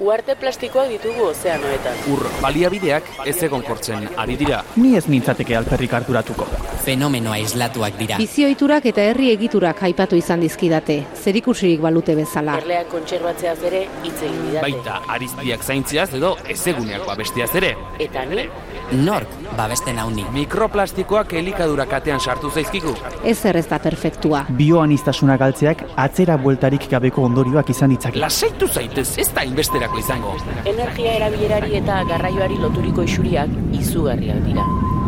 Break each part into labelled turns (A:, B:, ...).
A: Uarte plastikoak ditugu ozeanoetan.
B: Ur baliabideak ez egon kortzen ari dira.
C: Ni ez nintzateke alperrik harturatuko.
D: Fenomeno aislatuak dira.
E: Bizioiturak eta herri egiturak aipatu izan dizkidate, zerikusirik balute bezala.
A: Erleak kontserbatzeaz ere hitz egin didate.
B: Baita ariztiak zaintziaz edo ezeguneak babestiaz ere.
A: Eta ni,
D: Nork babesten hauni.
B: Mikroplastikoak elikadura katean sartu zaizkigu.
E: Ez ez da perfektua.
C: Bioanistasuna galtzeak atzera bueltarik gabeko ondorioak izan ditzake.
B: Lasaitu zaitez, ez da inbesterako izango.
A: energia erabilerari eta garraioari loturiko isuriak izugarriak dira.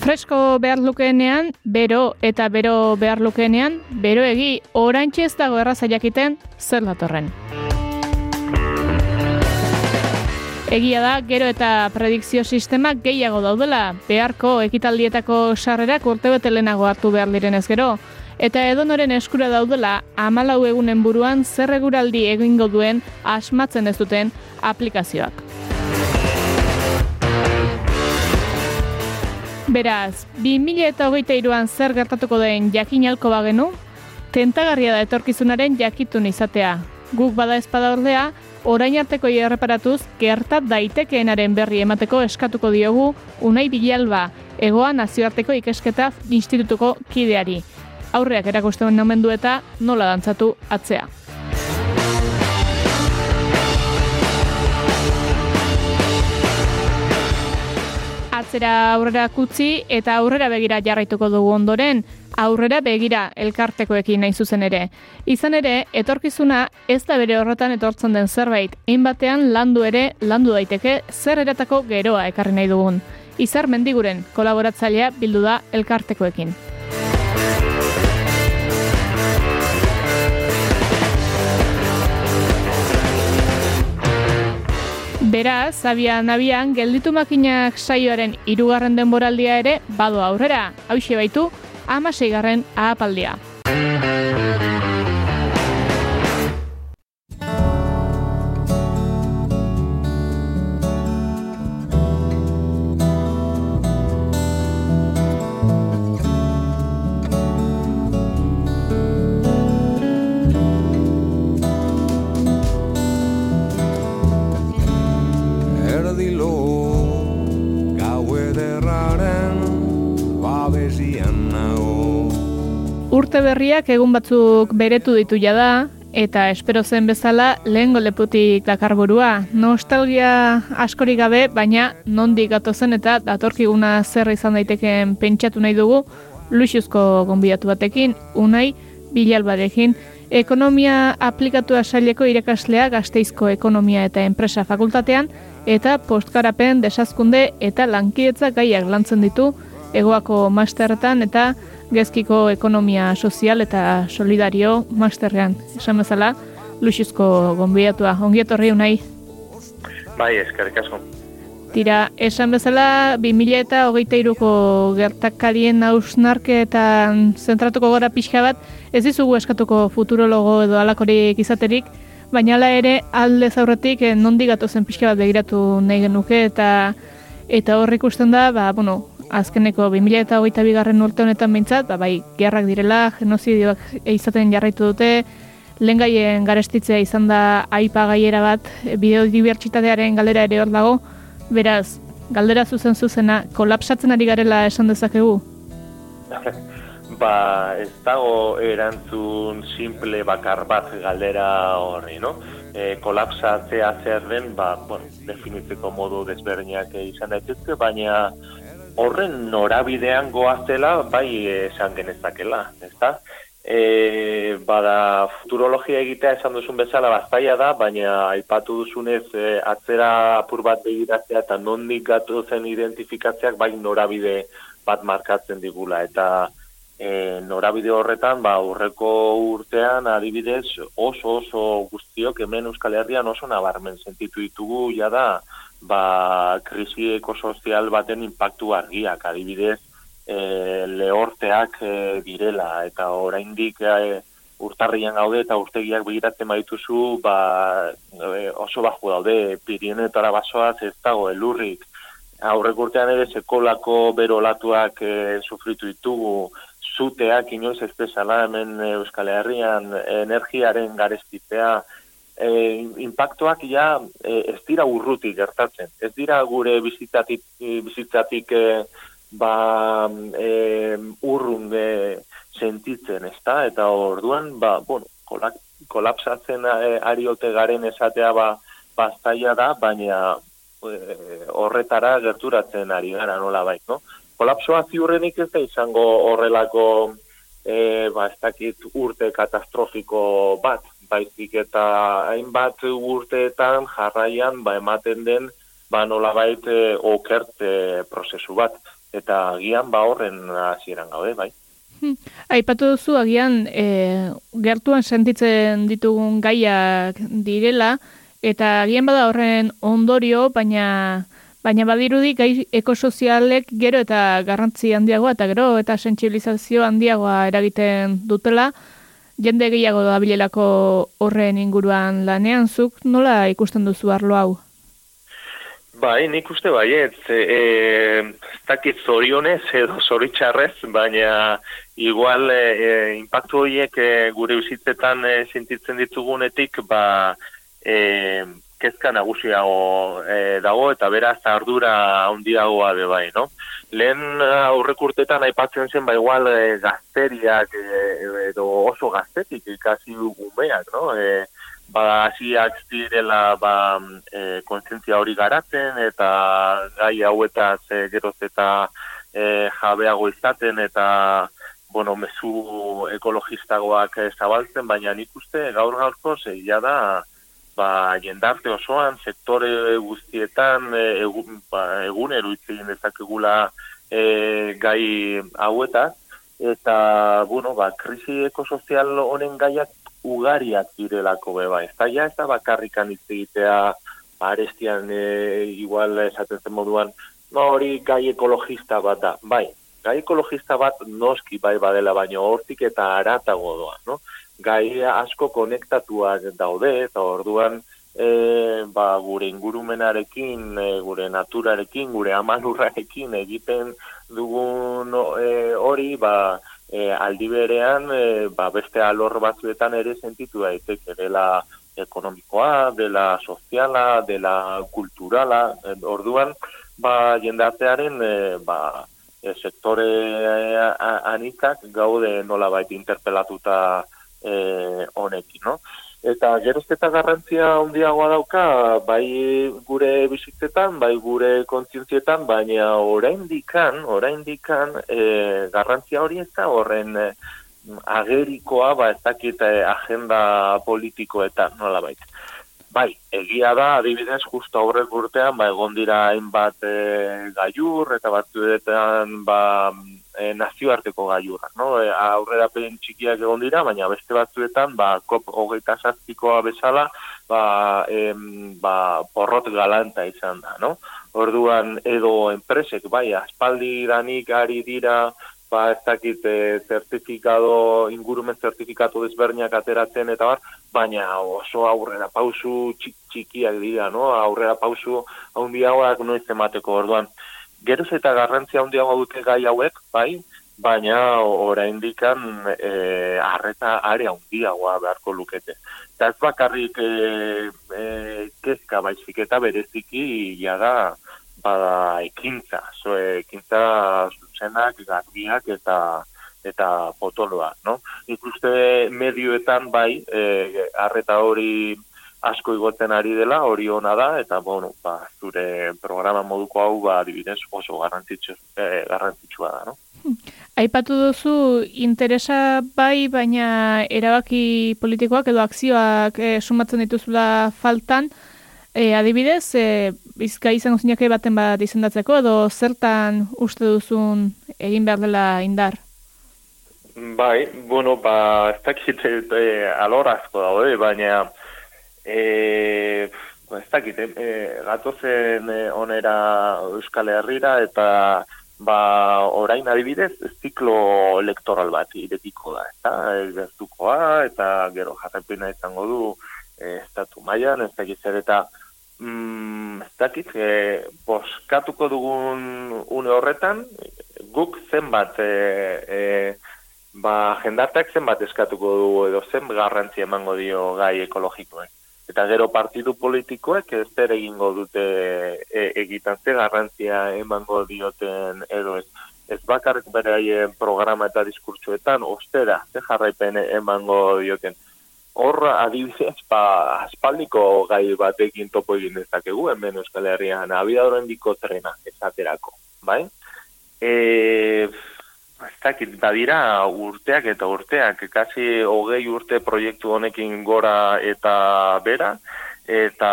F: Fresko behar lukeenean, bero eta bero behar lukeenean, bero egi oraintxe ez dago erraza jakiten zer datorren. Egia da, gero eta predikzio sistemak gehiago daudela, beharko ekitaldietako sarrerak urtebete lehenago hartu behar direnez gero, eta edonoren eskura daudela amalau egunen buruan zer eguraldi egingo duen asmatzen ez duten aplikazioak. Beraz, 2023an zer gertatuko den jakin alko bagenu, tentagarria da etorkizunaren jakitun izatea. Guk bada espada ordea, orain arteko erreparatuz gertat daitekeenaren berri emateko eskatuko diogu Unai Bilalba, egoa nazioarteko ikesketa institutuko kideari. Aurreak erakusten omen du eta nola dantzatu atzea. atzera aurrera kutzi eta aurrera begira jarraituko dugu ondoren, aurrera begira elkartekoekin nahi zuzen ere. Izan ere, etorkizuna ez da bere horretan etortzen den zerbait, batean landu ere landu daiteke zer eratako geroa ekarri nahi dugun. Izar mendiguren kolaboratzailea bildu da elkartekoekin. Beraz, abian abian, gelditu makinak saioaren hirugarren denboraldia ere bado aurrera. Hauxe baitu, amaseigarren ahapaldia. Berriak egun batzuk beretu ditu jada, eta espero zen bezala lehen leputik dakarburua. Nostalgia askorik gabe, baina nondik gatozen eta datorkiguna zer izan daitekeen pentsatu nahi dugu, luxuzko gonbidatu batekin, unai, bilalbarekin, ekonomia aplikatua saileko irakaslea gazteizko ekonomia eta enpresa fakultatean, eta postkarapen desazkunde eta lankidetza gaiak lantzen ditu egoako masterretan eta gezkiko ekonomia sozial eta solidario masterrean. Esan bezala, luxuzko gonbidatua. Ongi etorri unai.
G: Bai, eskerrik asko.
F: Tira, esan bezala, 2000 eta hogeita iruko gertakarien hausnarketan zentratuko gora pixka bat, ez dizugu eskatuko futurologo edo alakorik izaterik, baina hala ere alde zaurretik eh, nondik gatozen pixka bat begiratu nahi genuke eta eta hor ikusten da, ba, bueno, azkeneko 2000 eta hogeita bigarren urte honetan behintzat, ba, bai, gerrak direla, genozidioak izaten jarraitu dute, lehengaien garestitzea izan da aipa gaiera bat, bideo dibertsitatearen galdera ere hor dago, beraz, galdera zuzen zuzena, kolapsatzen ari garela esan dezakegu?
G: ba, ez dago erantzun simple bakar bat galdera horri, no? E, kolapsatzea zer den, ba, bueno, definitzeko modu desberdinak izan daitezke, baina horren norabidean goazela, bai esan genezakela, ezta? E, bada futurologia egitea esan duzun bezala baztaia da, baina aipatu duzunez e, atzera apur bat begiratzea eta nondik gatu zen identifikatzeak bai norabide bat markatzen digula eta e, norabide horretan, ba, urreko urtean adibidez oso oso guztiok hemen Euskal Herrian oso nabarmen sentitu ditugu ja da ba, krisi ekosozial baten impactu argiak. Adibidez e, lehorteak e, direla eta oraindik e, urtarrian gaude eta urtegiak begiratzen baituzu ba, e, oso baju daude Pirinetara basoaz ez dago elurrik. Aurrek urtean ere sekolako berolatuak e, sufritu ditugu. Zuteak inoiz ez hemen Euskal Herrian energiaren garestitzea e, impactoak ja e, ez dira urrutik gertatzen. Ez dira gure bizitzatik, bizitzatik e, ba, e, urrun e, sentitzen, ez da? Eta orduan, ba, bueno, kolak, kolapsatzen e, ariote garen esatea ba, bastaia da, baina e, horretara gerturatzen ari gara nola baik, no? kolapsoa ziurrenik ez da izango horrelako e, ba, ez dakit urte katastrofiko bat, baizik eta hainbat urteetan jarraian ba, ematen den ba, nola bait e, okerte prozesu bat, eta agian ba horren hasieran gaude, bai.
F: Hmm. Aipatu duzu agian e, gertuan sentitzen ditugun gaiak direla, eta agian bada horren ondorio, baina Baina badirudi gai ekosozialek gero eta garrantzi handiagoa eta gero eta sentsibilizazio handiagoa eragiten dutela, jende gehiago da bilelako horren inguruan lanean zuk, nola ikusten duzu arlo hau?
G: Bai, nik uste bai, ez, e, ez dakit zorionez edo zoritxarrez, baina igual e, e impactu horiek e, gure bizitzetan e, sentitzen ditugunetik, ba, e, kezka nagusiago e, dago eta beraz ardura handiagoa be bai, no? Lehen aurrek urtetan aipatzen zen ba igual e, gazteriak e, edo oso gaztetik ikasi gumeak, no? E, ba hasiak direla ba e, kontzientzia hori garatzen eta gai hauetaz e, geroz eta e, jabeago izaten eta bueno, mezu ekologistagoak zabaltzen, baina nik uste gaur gaurko zeia da ba, jendarte osoan, sektore guztietan, e, egun, ba, egun eruitzen dezakegula e, gai haueta, eta, bueno, ba, krisi ekosozial honen gaiak ugariak direlako beba. Ez da, ja, ez da bakarrikan egitea arestian e, igual esaten zen moduan, no, hori gai ekologista bat da. Bai, gai ekologista bat noski bai badela, baino hortik eta aratago doa, no? Gai asko konektatuak daude, eta orduan e, ba, gure ingurumenarekin, e, gure naturarekin, gure amalurrarekin egiten dugun e, hori, ba, e, aldi berean, e, ba, beste alor batzuetan ere sentitu daiteke. Dela ekonomikoa, dela soziala, dela kulturala, e, orduan, ba, jendartearen, e, ba, e, sektore anitzak gaude nola baita interpelatuta e, honekin, no? Eta gerozketa garrantzia handiagoa dauka, bai gure bizitzetan, bai gure kontzientzietan, baina oraindikan, oraindikan e, garrantzia hori ez da horren e, agerikoa, ba ez dakit agenda politikoetan, nola baita. Bai, egia da, adibidez, justo aurrek urtean, ba, egon dira hainbat e, gaiur, eta batzuetan, ba, e, nazioarteko gaiurrak, no? E, aurrera pen txikiak egon dira, baina beste batzuetan, ba, kop hogeita zazpikoa bezala, ba, em, ba, porrot galanta izan da, no? Orduan, edo enpresek, bai, aspaldi danik ari dira, ba, ez dakit, e, zertifikado, ingurumen zertifikatu desberniak ateratzen, eta bar, baina oso aurrera pausu txikiak dira, no? Aurrera pausu handiagoak noiz emateko, orduan, geroz eta garrantzia handiago dute gai hauek, bai, baina oraindikan eh arreta area handiagoa beharko lukete. Eta ez bakarrik e, e, kezka baizik eta bereziki ja da bada ekintza, so ekintza zuzenak, garbiak eta eta potoloa, no? Ikuste medioetan bai, eh arreta hori asko igotzen ari dela, hori ona da, eta bueno, ba, zure programa moduko hau, ba, adibidez, oso garrantzitsu, eh, garrantzitsua da, no?
F: Aipatu duzu interesa bai, baina erabaki politikoak edo akzioak e, sumatzen dituzula faltan, e, adibidez, e, bizka izango zinake baten bat izendatzeko, edo zertan uste duzun egin behar dela indar?
G: Bai, bueno, ba, ez dakit e, alorazko daude, baina e, ez dakit, e, gatozen onera Euskal Herrira eta ba, orain adibidez, ziklo elektoral bat iretiko da, eta gertukoa, eta gero jarrepina izango du e, estatu mailan ez dakit zer eta mm, ez dakit, e, boskatuko dugun une horretan, guk zenbat e, e, ba, jendarteak zenbat eskatuko du edo zen garrantzia emango dio gai ekologikoek. Eta gero partidu politikoek ez zer egingo dute e, egitan ze garrantzia emango dioten edo ez. Ez bakarrik beraien programa eta diskurtsuetan, ostera, ze jarraipen emango dioten. Horra adibidez, ba, aspaldiko gai batekin topo egin dezakegu, hemen Euskal Herrian, abiadoren diko trena, esaterako, bai? E, Ez dakit, badira urteak eta urteak, kasi hogei urte proiektu honekin gora eta bera, eta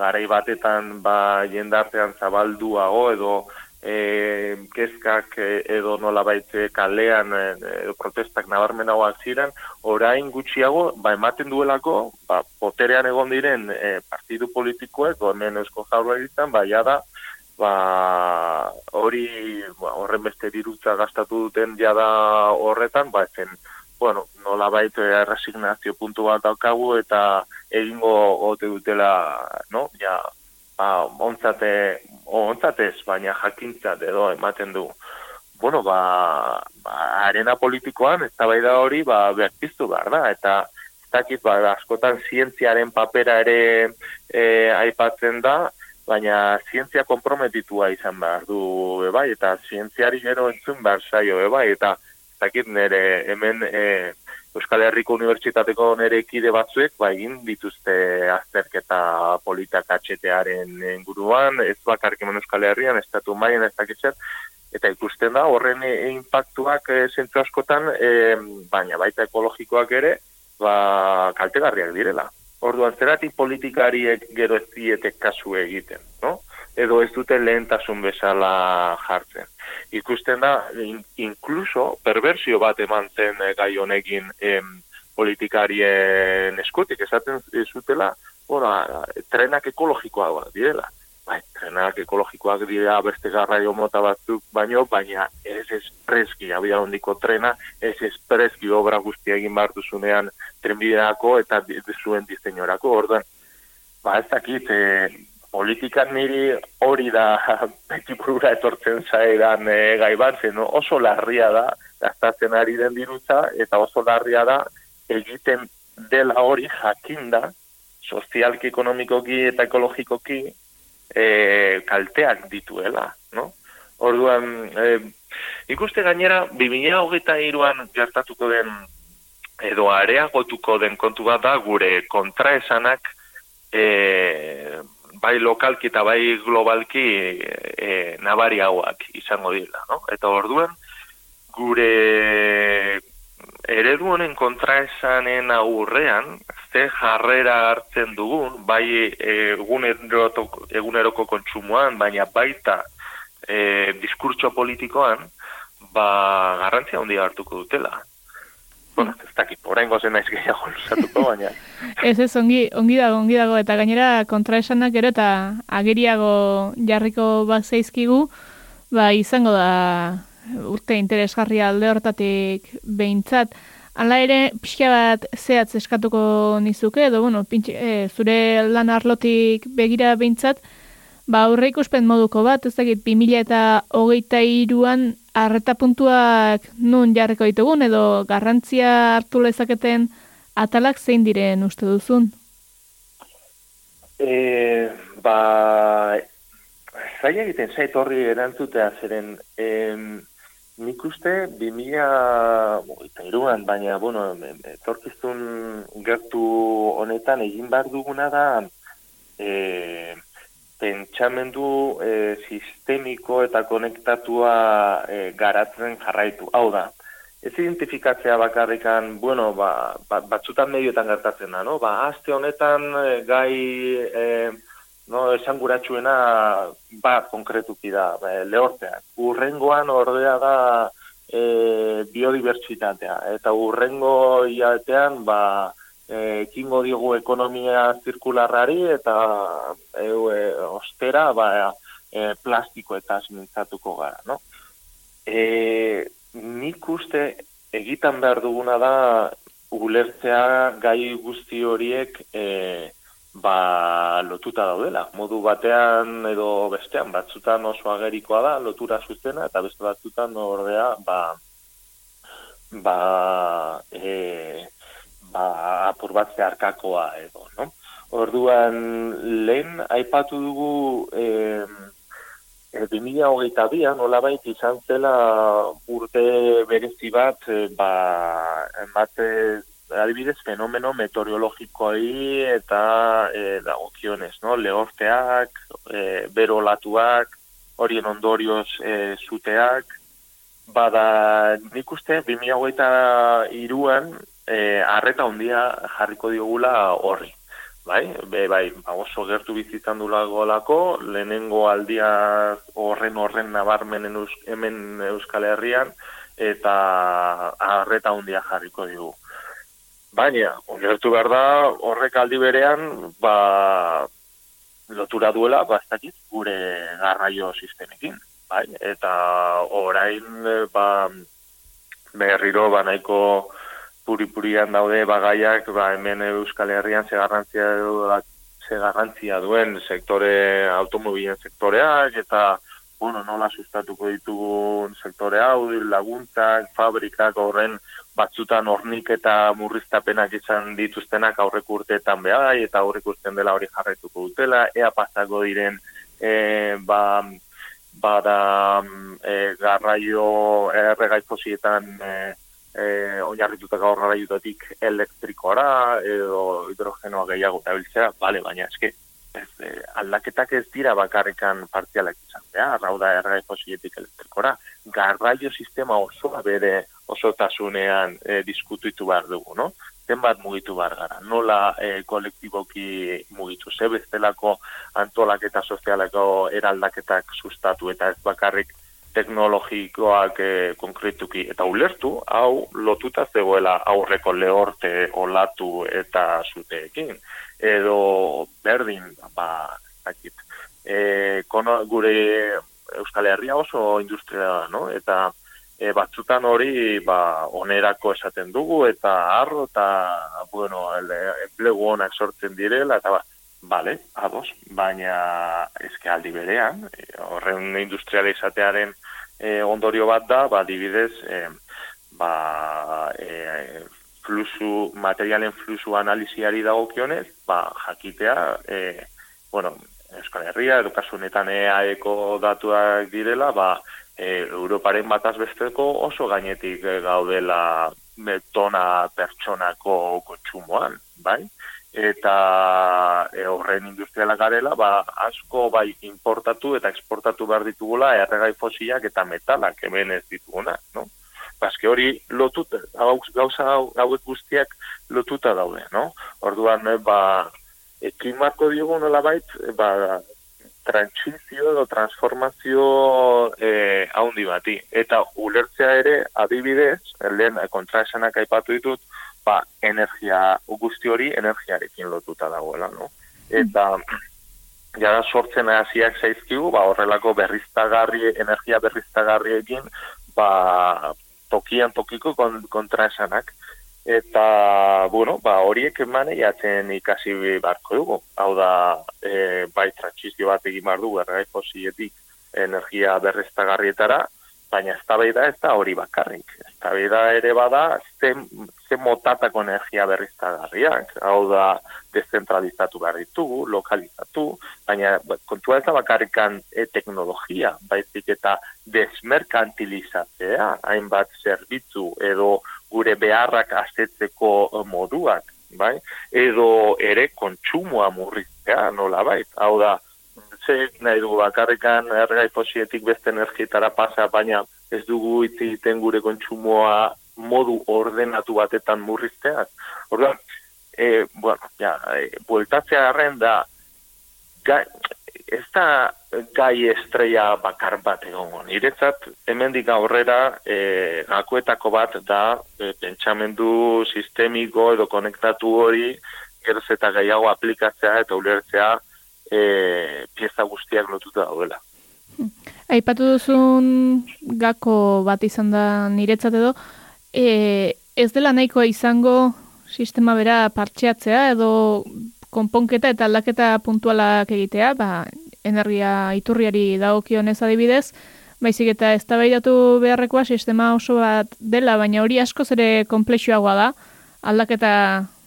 G: garai batetan ba, jendartean zabalduago edo e, kezkak edo nola baitze kalean e, edo protestak nabarmenagoak ziren, orain gutxiago, ba, ematen duelako, ba, poterean egon diren e, partidu politikoek, hemen eusko jaurra ba, jada, ba, hori ba, horren beste dirutza gastatu duten jada horretan, ba, zen, bueno, nola baita eh, resignazio puntu bat daukagu eta egingo gote dutela, no, ja, ba, ontzate, ontzatez, baina jakintzat edo ematen du. Bueno, ba, ba arena politikoan, ez da hori, ba, behar piztu behar da, eta ez dakit, ba, askotan zientziaren papera ere e, aipatzen da, baina zientzia komprometitua izan behar du bai, eta zientziari gero entzun behar saio bai, eta zakit nire hemen e, Euskal Herriko Unibertsitateko nire kide batzuek, ba, egin dituzte azterketa politak atxetearen inguruan, ez bakarrik hemen Euskal Herrian, estatu maien ez dakitzen, eta ikusten da, horren e, impactuak e, askotan, e, baina baita ekologikoak ere, ba, kaltegarriak direla. Orduan, zeratik politikariek gero ez dietek kasu egiten, no? Edo ez dute lehentasun bezala jartzen. Ikusten da, in, inkluso, perversio bat eman zen eh, gai honekin em, politikarien eskutik, esaten zutela, bueno, trenak ekologikoa direla. Bai, trenak ekologikoak dira beste garraio mota batzuk baino, baina ez espreski abia hondiko trena, ez espreski obra guztia egin behar duzunean trenbideako eta zuen diseinorako, orduan, ba ez dakit, e, politikan niri hori da beti burura etortzen zaeran e, gai bat, zen oso larria da, gaztatzen ari den dirutza, eta oso larria da egiten dela hori jakinda, sozialki, ekonomikoki eta ekologikoki, e, kalteak dituela, no? Orduan, e, ikuste gainera, 2008 iruan gertatuko den, edo areagotuko den kontu bat da, gure kontraesanak, e, bai lokalki eta bai globalki e, nabari hauak izango dira, no? Eta orduan, gure eredu honen kontraesanen aurrean, ze jarrera hartzen dugun, bai eguneroko kontsumoan, baina baita e, diskurtso politikoan, ba garrantzia handia hartuko dutela. Bueno, ez dakit, orain gozen naiz gehiago lusatuko, baina...
F: ez ez, ongi, ongi dago, ongi dago, eta gainera kontraesanak gero eta ageriago jarriko bat zeizkigu, ba izango da urte interesgarria alde hortatik behintzat. Hala ere, pixka bat zehatz eskatuko nizuke, edo, bueno, pintxe, e, zure lan arlotik begira behintzat, ba, aurre ikuspen moduko bat, ez dakit, 2000 eta hogeita iruan arreta puntuak nun jarriko ditugun, edo garrantzia hartu lezaketen atalak zein diren uste duzun?
G: E, ba, zaila egiten zait horri erantzutea zeren, em, Nik uste, 2000 iruan, baina, bueno, etorkizun gertu honetan egin behar duguna da e, pentsamendu e, sistemiko eta konektatua e, garatzen jarraitu. Hau da, ez identifikatzea bakarrikan, bueno, ba, ba, batzutan medioetan gertatzen da, no? Ba, aste honetan e, gai... E, no, esan guratxuena ba, konkretuki da, ba, lehorteak. Urrengoan ordea da e, biodibertsitatea. Eta urrengo hilabetean, ba, e, ekingo diogu ekonomia zirkularrari eta e, e, ostera, ba, e, plastiko eta mintzatuko gara, no? E, nik uste egitan behar duguna da ulertzea gai guzti horiek e, ba, lotuta daudela. Modu batean edo bestean, batzutan oso agerikoa da, lotura zuzena, eta beste batzutan ordea, ba, ba, e, ba, apur bat zeharkakoa edo, no? Orduan, lehen, aipatu dugu, e, e, 2008 bian, nola baita izan zela urte berezi bat, e, ba, emate adibidez, fenomeno meteorologikoi eta e, dagokionez, no? Lehorteak, e, berolatuak, horien ondorioz e, zuteak, bada nik uste, 2008 iruan, e, arreta ondia jarriko diogula horri. Bai, be, bai, ba, oso gertu bizitzan du lagolako, lehenengo aldia horren horren nabarmenen hemen Euskal Herrian, eta arreta ondia jarriko digu. Baina, onertu behar da, horrek aldi berean, ba, lotura duela, ba, gure garraio sistemekin. Bai? Eta orain, ba, berriro, ba, nahiko puri-purian daude bagaiak, ba, hemen Euskal Herrian zegarrantzia, zegarrantzia duen sektore, automobilen sektoreak, eta, bueno, nola sustatuko ditugun sektore hau, laguntzak, fabrikak, horren, batzutan hornik eta murriztapenak izan dituztenak aurrek urteetan behar, eta aurrek urtean dela hori jarretuko dutela, ea pasako diren e, ba, bada e, garraio erregai fosietan e, e, oinarritutak garraiotatik elektrikoara edo hidrogenoa gehiago eta bale, baina eske ez, e, aldaketak ez dira bakarrikan partialak izan behar, hau da erregai fosietik elektrikora, garraio sistema osoa bere osotasunean e, diskutuitu behar dugu, no? Zenbat mugitu behar gara, nola e, kolektiboki mugitu, ze bestelako antolak eta sozialeko eraldaketak sustatu eta ez bakarrik teknologikoak e, konkretuki eta ulertu, hau lotuta zegoela aurreko lehorte olatu eta zuteekin, edo berdin, ba, zakit, e, kono, gure Euskal Herria oso industria da, no? Eta e, batzutan hori ba, onerako esaten dugu, eta arro, eta, bueno, enplegu honak sortzen direla, eta ba, bale, ados, baina ezke aldi berean, horren industrializatearen e, ondorio bat da, ba, dibidez, e, ba, e, flusu, materialen flusu analiziari dagokionez, ba, jakitea, e, bueno, Euskal Herria, edukasunetan EAEko datuak direla, ba, e, Europaren bataz besteko oso gainetik gaudela metona pertsonako kontsumoan, bai? Eta e, horren industriala garela, ba, asko bai importatu eta exportatu behar ditugula erregai fosilak eta metalak hemen ez dituguna, no? Baske hori lotut, gauza hauek guztiak lotuta daude, no? Orduan, ba, e, klimako diogu nola bait, e, ba, transizio edo transformazio e, haundi bati. Eta ulertzea ere, adibidez, lehen kontraesanak aipatu ditut, ba, energia, guzti hori energiarekin lotuta dagoela, no? Eta, jara sortzen hasiak zaizkigu, ba, horrelako berriztagarri, energia berriztagarriekin, ba, tokian tokiko kontraesanak eta bueno, ba, horiek maneiatzen ikasi barko dugu. Hau da, e, bai transizio bat egin bar du errai fosietik energia berreztagarrietara, baina ez da ez da hori bakarrik. Ez da ere bada zen, zen motatako energia berriztagarriak. Hau da, dezentralizatu behar ditugu, lokalizatu, baina ba, kontua ez da bakarrikan e, teknologia, baizik eta desmerkantilizatzea, hainbat zerbitzu edo gure beharrak astetzeko eh, moduak, bai? Edo ere kontsumoa murriztea, nola bai? Hau da, ze nahi dugu bakarrikan ergai fosietik beste energietara pasa, baina ez dugu egiten gure kontsumoa modu ordenatu batetan murrizteaz. Orduan, e, bueno, ja, e, bueltatzea garren da, ga, ez da gai estrella bakar bat egongo. Niretzat, hemendik aurrera, e, gakoetako bat da e, pentsamendu sistemiko edo konektatu hori geroz eta gehiago aplikatzea eta ulertzea e, pieza guztiak lotuta daudela.
F: Aipatu duzun gako bat izan da niretzat edo, e, ez dela nahikoa izango sistema bera partxeatzea edo konponketa eta aldaketa puntualak egitea, ba, energia iturriari dagokionez adibidez, baizik eta eztabaidatu beharrekoa sistema oso bat dela, baina hori askoz ere konplexuagoa da, aldaketa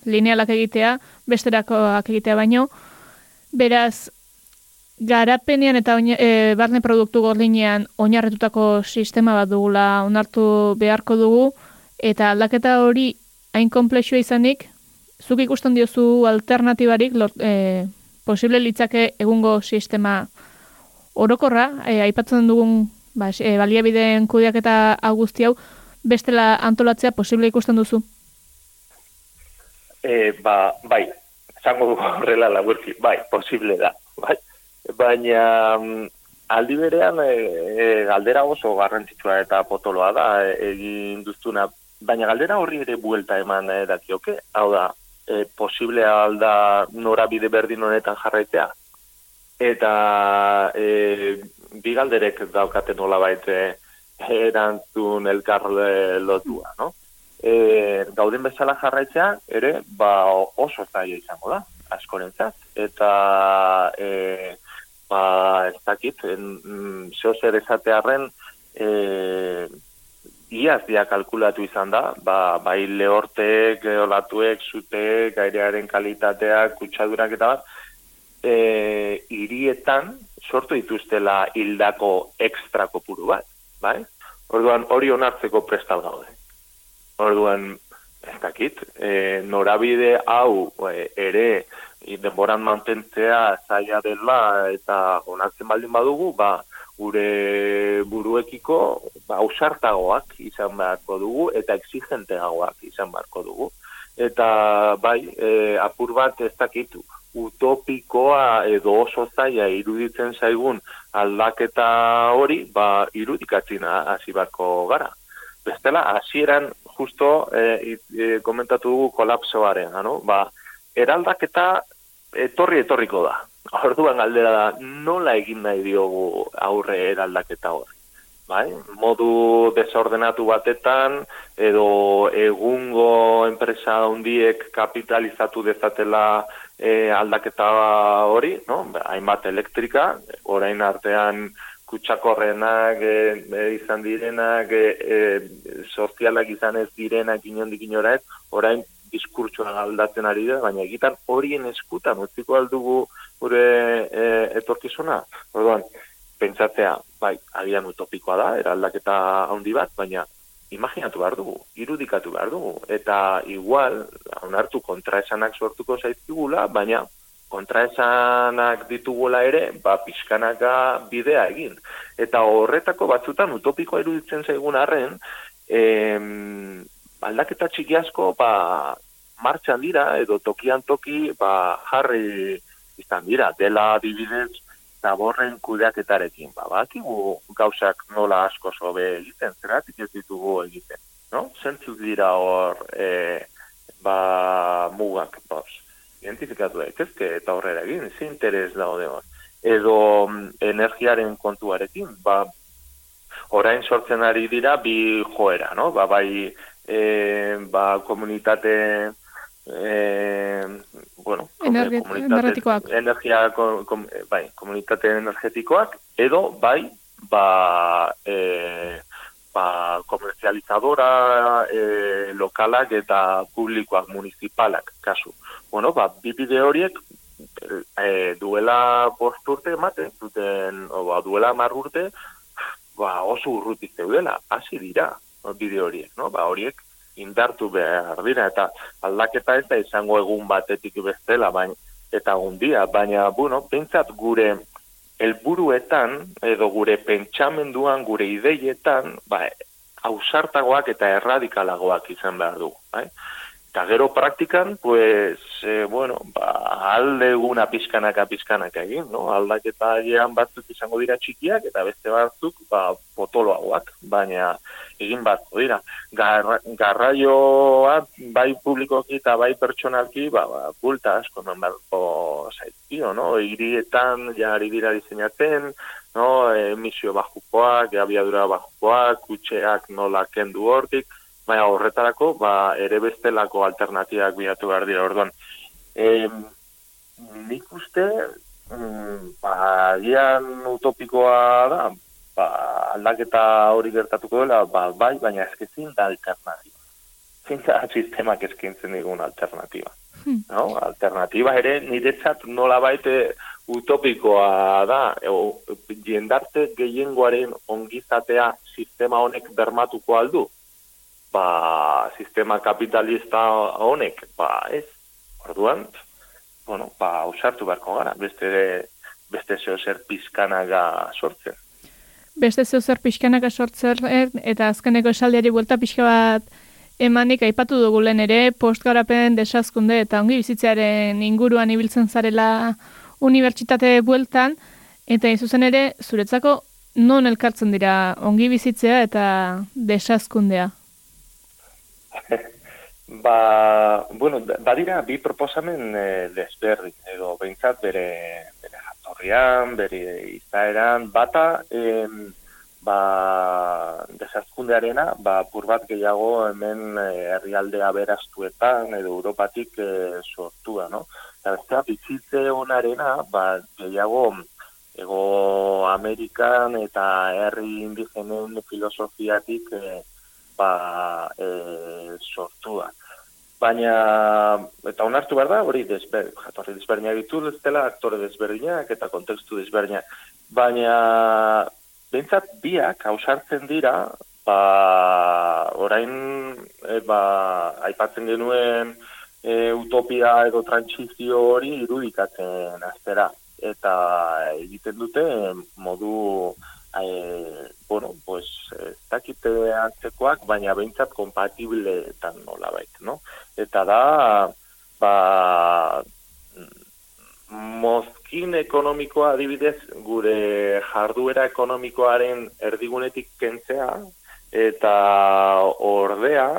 F: linealak egitea, besterakoak egitea baino, beraz, garapenean eta oina, e, barne produktu gordinean oinarretutako sistema bat dugula onartu beharko dugu, eta aldaketa hori hain konplexua izanik, zuk ikusten diozu alternatibarik e, posible litzake egungo sistema orokorra, e, aipatzen dugun ba, e, baliabideen kudeak eta augusti hau, bestela antolatzea posible ikusten duzu?
G: E, ba, bai, zango horrela laburki, bai, posible da, bai. Baina mm, aldi berean e, e, galdera oso garrantzitsua eta potoloa da e, egin duztuna, baina galdera horri ere buelta eman e, dakioke, hau da, e, posible alda norabide berdin honetan jarraitea. Eta e, bigalderek daukate nola baite erantzun elkar lotua, no? E, gauden bezala jarraitzea, ere, ba oso zaila izango da, askorentzat. Eta, e, ba, ez dakit, mm, zeo zer esatearen, e, iaz dia kalkulatu izan da, ba, bai lehortek, olatuek, zutek, airearen kalitateak, kutsadurak eta bat, e, irietan sortu dituztela hildako ekstra kopuru bat, bai? Orduan hori onartzeko prestal gaude. Orduan, ez dakit, e, norabide hau e, ere denboran mantentzea zaila dela eta onartzen baldin badugu, ba, gure buruekiko ba, ausartagoak izan beharko dugu eta exigenteagoak izan beharko dugu. Eta bai, e, apur bat ez dakitu, utopikoa edo oso zaila iruditzen zaigun aldaketa hori, ba, irudikatzen hasi beharko gara. Bestela, hasieran justo e, e, komentatu dugu kolapsoaren, no? ba, eraldaketa etorri etorriko da. Orduan galdera da, nola egin nahi diogu aurre eraldaketa hori? Bai? Modu desordenatu batetan, edo egungo enpresa hundiek kapitalizatu dezatela e, aldaketa hori, no? hainbat elektrika, orain artean kutsakorrenak e, e, izan direnak, e, e, sozialak izan ez direnak inondik inora ez, orain diskurtsoa aldatzen ari da, baina egitan horien eskutan, utziko aldugu gure e, etorkizuna. Orduan, pentsatzea, bai, agian utopikoa da, eraldaketa handi bat, baina imaginatu behar dugu, irudikatu behar dugu, eta igual, onartu kontraesanak sortuko zaizkigula, baina kontraesanak ditugula ere, ba, pixkanaka bidea egin. Eta horretako batzutan utopikoa iruditzen zaigun arren, em, aldaketa txiki asko, ba, martxan dira, edo tokian toki, ba, jarri izan dira, dela dibidez zaborren kudeaketarekin. Ba, bakigu gauzak nola asko sobe egiten, zeratik ez ditugu egiten. No? Zentzuk dira hor e, ba, mugak, bos. Identifikatu daitezke eta horrela egin, ze interes daude hor. Edo mm, energiaren kontuarekin, ba, orain sortzen ari dira bi joera, no? Ba, bai, e, ba, komunitate eh, bueno,
F: Energi energetikoak.
G: Energia, kom, kom, bai, komunitate energetikoak, edo, bai, ba, e, komerzializadora e, lokalak eta publikoak, municipalak, kasu. Bueno, ba, bipide horiek, e, duela bost urte ematen, zuten, o, ba, duela mar urte, ba, oso urrutik zeudela, hasi dira, bide horiek, no? Ba, horiek indartu behar dira, eta aldaketa ez da izango egun batetik bestela, baina, eta gundia, baina, bueno, pentsat gure helburuetan edo gure pentsamenduan, gure ideietan, ba, ausartagoak eta erradikalagoak izan behar du. Bai? Eta gero praktikan, pues, e, bueno, ba, alde eguna pizkanaka pizkanaka egin, no? Aldaketa agian batzuk izango dira txikiak, eta beste batzuk, ba, potoloagoak, baina egin bat, dira. Garra, garraioa, bai publikoki eta bai pertsonalki, ba, ba, bulta asko, non barko zaitio, no? Irietan, ja, ari dira diseinatzen, no? Emisio bajukoak, abiadura bajukoak, kutxeak nola kendu hortik, baina horretarako ba, ere bestelako alternatibak bilatu behar dira orduan. E, nik uste, mm, ba, gian utopikoa da, ba, aldaketa hori gertatuko dela, ba, bai, baina ezkezin da alternatiba. Zin da sistemak eskintzen digun alternatiba. Hmm. No? Alternatiba ere niretzat nola baite utopikoa da, o, jendarte gehiengoaren ongizatea sistema honek bermatuko aldu ba, sistema kapitalista honek, ba, ez, orduan, bueno, ba, usartu beharko gara, beste, beste zeo zer pizkanaga sortzen.
F: Beste zeo zer pizkanaga sortzen, eta azkeneko esaldiari buelta pixka bat emanik aipatu dugu lehen ere, postgarapen desazkunde eta ongi bizitzearen inguruan ibiltzen zarela unibertsitate bueltan, eta izuzen ere, zuretzako non elkartzen dira ongi bizitzea eta desazkundea?
G: ba, bueno, badira bi proposamen e, desberri, edo behintzat bere, bere jatorrian, bere izaeran, bata, em, ba, desazkundearena, ba, purbat gehiago hemen e, herrialdea berastuetan, edo Europatik e, sortua, no? Eta bestea, bizitze honarena, ba, gehiago, ego Amerikan eta herri indigenen filosofiatik e, ba, e, sortua. Baina, eta onartu behar da, hori desber, jatorri desberdinak ditu, ez dela aktore desberdinak eta kontekstu desberdinak. Baina, bentsat biak hausartzen dira, ba, orain, e, ba, aipatzen genuen e, utopia edo trantzizio hori irudikatzen aztera. Eta egiten dute modu e, bueno, pues, ez dakite antzekoak, baina behintzat kompatibleetan nola baita, no? Eta da, ba, mozkin ekonomikoa adibidez, gure jarduera ekonomikoaren erdigunetik kentzea, eta ordea,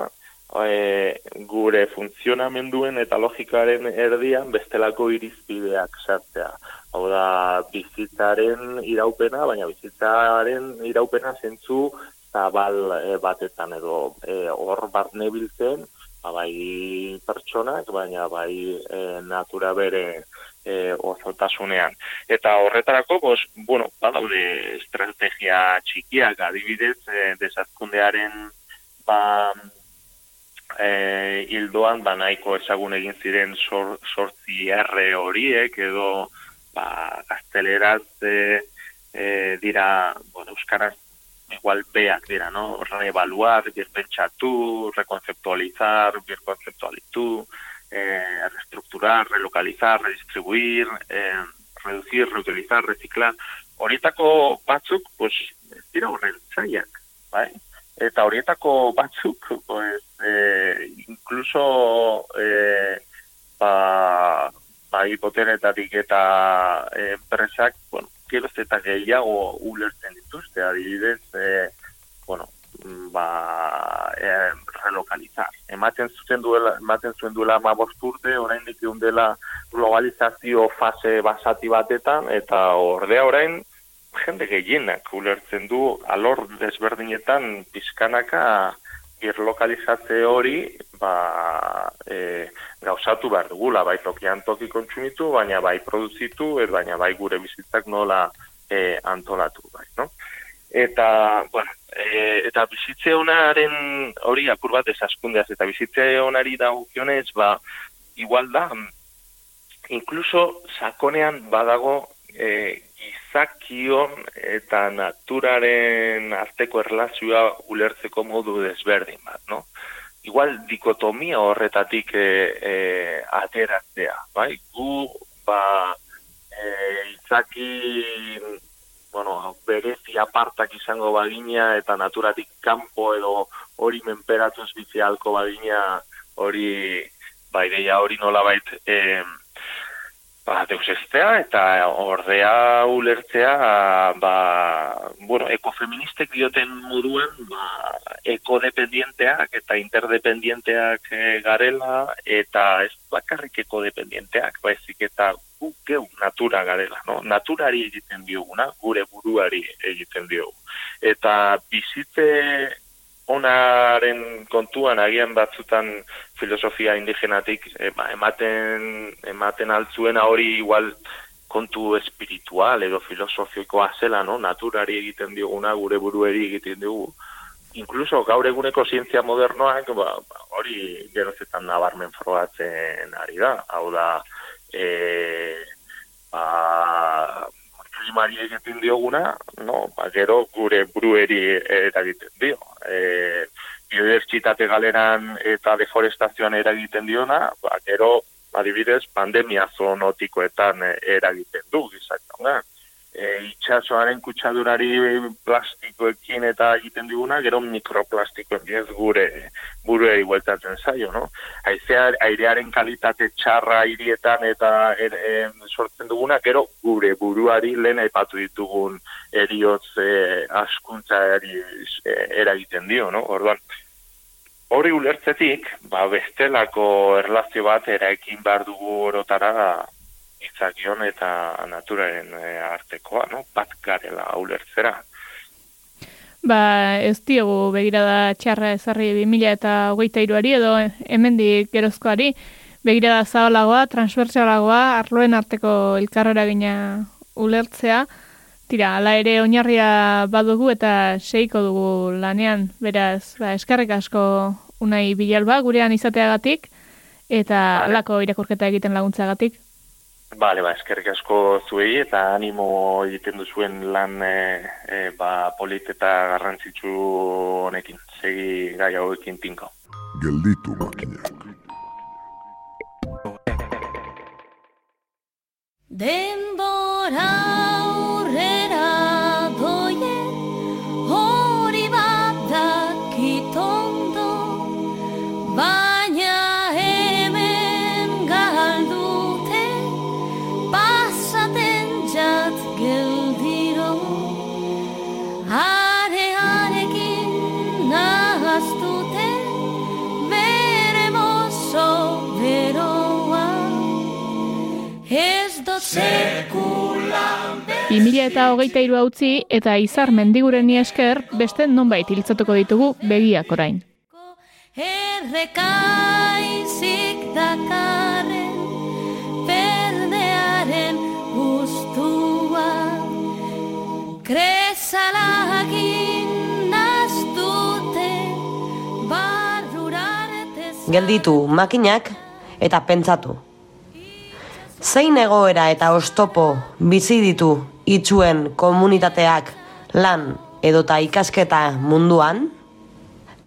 G: e, gure funtzionamenduen eta logikaren erdian bestelako irizpideak sartzea hau da bizitzaren iraupena, baina bizitzaren iraupena zentzu zabal e, batetan edo e, hor bat nebiltzen, ba, bai pertsonak, baina bai e, natura bere e, osotasunean. Eta horretarako, bos, bueno, badaude estrategia txikiak adibidez, e, desazkundearen ba, e, hildoan, ba, nahiko ezagun egin ziren sortzi erre horiek edo ba, gazteleraz e, e, dira, bueno, euskaraz igual beak dira, no? Reevaluar, birpentsatu, reconceptualizar, birconceptualitu, eh, reestructurar, relocalizar, redistribuir, eh, reducir, reutilizar, reciclar. Horietako batzuk, pues, dira horren zaiak, bai? Eta horietako batzuk, pues, eh, incluso, eh, ba, bai potenetatik eta e, enpresak, bueno, geroz eta gehiago ulertzen dituzte, adibidez, e, bueno, ba, e, relokalizar. Ematen zuen duela, ematen zuen duela ma bosturte, orain dikiun dela globalizazio fase basati batetan, eta ordea orain, jende gehienak ulertzen du, alor desberdinetan pizkanaka, birlokalizatze hori ba, e, gauzatu behar dugula, bai tokian toki kontsumitu, baina bai produzitu, et baina bai gure bizitzak nola e, antolatu. Bai, no? Eta, bueno, e, eta bizitze honaren hori apur bat esaskundeaz, eta bizitze honari da gukionez, ba, igual da, inkluso sakonean badago e, gizakion eta naturaren arteko erlazioa ulertzeko modu desberdin bat, no? Igual dikotomia horretatik e, e, ateratzea, bai? Gu, ba, e, izaki, bueno, berezi apartak izango bagina eta naturatik kanpo edo hori menperatuz bizialko bagina hori, ba, ideia hori nolabait, eh, ba, deusestea eta ordea ulertzea ba, bueno, ekofeministek dioten moduan ba, ekodependienteak eta interdependienteak e, garela eta ez bakarrik ekodependienteak baizik eta geu natura garela no? naturari egiten dioguna gure buruari egiten diogu eta bizitze onaren kontuan agian batzutan filosofia indigenatik eh, ba, ematen ematen altzuena hori igual kontu espiritual edo filosofikoa zela, no? naturari egiten dioguna, gure burueri egiten dugu. Incluso gaur eguneko zientzia modernoak ba, hori gerozetan nabarmen frogatzen ari da. Hau da, e, ba, klimari egiten dioguna, no? ba, gero gure burueri eragiten dio. E, biodibertsitate galeran eta deforestazioan eragiten diona, ba, gero, adibidez, pandemia zoonotikoetan eragiten du, gizak, e, itxasoaren kutsadurari plastikoekin eta egiten diguna, gero mikroplastikoen ez gure buru igueltatzen zaio, no? Aizea, airearen kalitate txarra hirietan eta er, sortzen duguna, gero gure buruari lehen aipatu ditugun eriotz e, askuntzari e, eragiten dio, no? Orduan, hori ulertzetik, ba, bestelako erlazio bat eraikin behar dugu orotara izakion eta naturaren e, artekoa, no? bat garela ulertzera.
F: Ba, ez diogu begirada txarra ezarri 2000 eta hogeita iruari edo hemendik gerozkoari, begirada zabalagoa, transversalagoa, arloen arteko elkarrera gina ulertzea, tira, ala ere oinarria badugu eta seiko dugu lanean, beraz, ba, eskarrik asko unai bilalba gurean izateagatik, eta alako irakurketa egiten laguntzagatik.
G: Bale, ba, eskerrik asko zuei eta animo egiten duzuen lan e, e, ba, polit eta garrantzitsu honekin. Segi gai hauekin tinko.
H: Gelditu makinak.
I: Denbora aurrera
F: 2000 eta hogeita iru utzi eta izar mendigureni esker beste nonbait hiltzatuko ditugu begiak orain.
I: Errekaizik dakarren Berdearen guztua Kresalagin naztute Barruratez
J: Gelditu makinak eta pentsatu. Zein egoera eta ostopo bizi ditu itxuen komunitateak lan edota ikasketa munduan?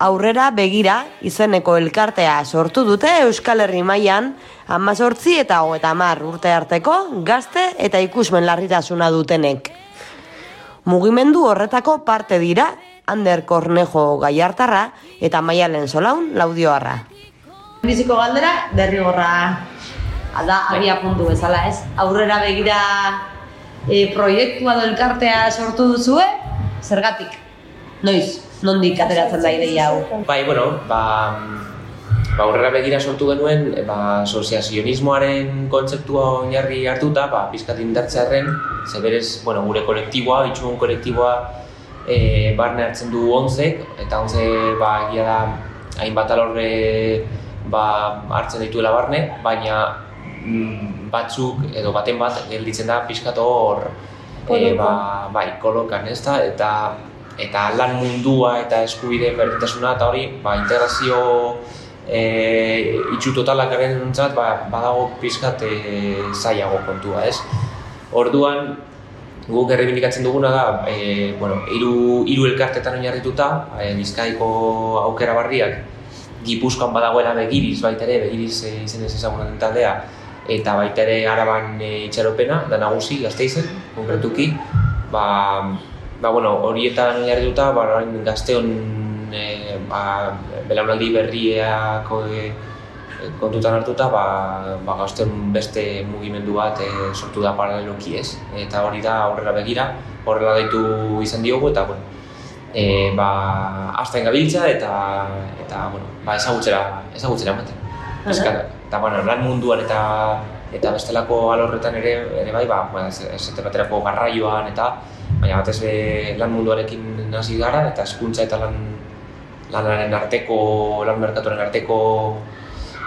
J: Aurrera begira izeneko elkartea sortu dute Euskal Herri mailan amazortzi eta hogeta mar urte arteko gazte eta ikusmen larritasuna dutenek. Mugimendu horretako parte dira Ander Kornejo Gaiartarra eta Maialen Solaun Laudioarra. Biziko galdera derrigorra da abia puntu bezala, ez? Aurrera begira e, proiektua do elkartea sortu duzue, zergatik? Noiz, nondik ateratzen da ideia hau?
K: Bai, bueno, ba, ba aurrera begira sortu genuen, ba, soziazionismoaren kontzeptua oinarri hartuta, ba, pizkat indartzearen, ze berez, bueno, gure kolektiboa, itxugun kolektiboa, e, barne hartzen du onzek, eta onze, ba, egia da, hainbat alorre, ba, hartzen dituela barne, baina batzuk edo baten bat gelditzen da pixkat hor e, ba, bai, kolokan ez da, eta eta lan mundua eta eskubide berdintasuna eta hori ba, integrazio e, itxu totalak garen ba, badago pixkat e, zaiago kontua ez. Orduan, guk errebindikatzen duguna da, e, bueno, iru, iru elkartetan oinarrituta, e, bizkaiko aukera barriak, Gipuzkoan badagoela begiriz baita ere, begiriz e, izen ez ezagunaten taldea, eta baita ere araban e, itxaropena, da nagusi, gazteizen, konkretuki, ba, ba bueno, horietan oinarrituta, ba, orain gazteon e, ba, belaunaldi berriako e, kontutan hartuta, ba, ba gazten beste mugimendu bat e, sortu da paraleloki ez. Eta hori da aurrera begira, horrela daitu izan diogu eta bueno, e, ba, azten gabiltza eta, eta bueno, ba, ezagutzera, ezagutzera ematen. Eskara, eta bueno, lan munduan eta eta bestelako alorretan ere ere bai, ba, ba esate baterako garraioan eta baina batez be lan munduarekin hasi gara eta hezkuntza eta lan lanaren arteko, lan merkatuaren arteko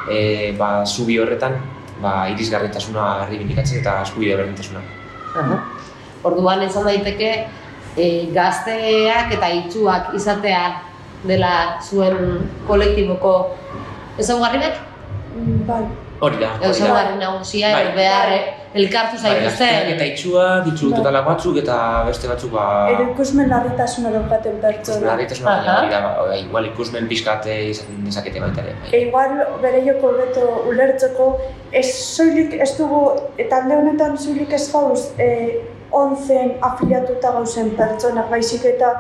K: e, ba, zubi horretan ba, irisgarritasuna erribindikatzen eta eskubide berdintasuna.
J: Orduan izan daiteke e, gazteak eta itxuak izatea dela zuen kolektiboko ezaugarri?
L: Bai.
K: Hori da, hori da.
J: Ezaugarri nagusia,
K: Bai.
J: behar elkartu
K: Bai, gazteak
J: zaituzten.
K: eta itxua, ditzu
L: Bai.
K: totalak batzuk eta beste batzuk ba...
L: Edo ikusmen larritasuna daukaten pertsona.
K: Larritasuna baina hori da, ba, igual ikusmen pixkat izan dezakete baita ere. Bai.
L: E, igual bere joko beto ulertzeko, ez soilik ez dugu, e, talde honetan soilik ez gauz, e, onzen afiliatuta gauzen pertsonak, baizik eta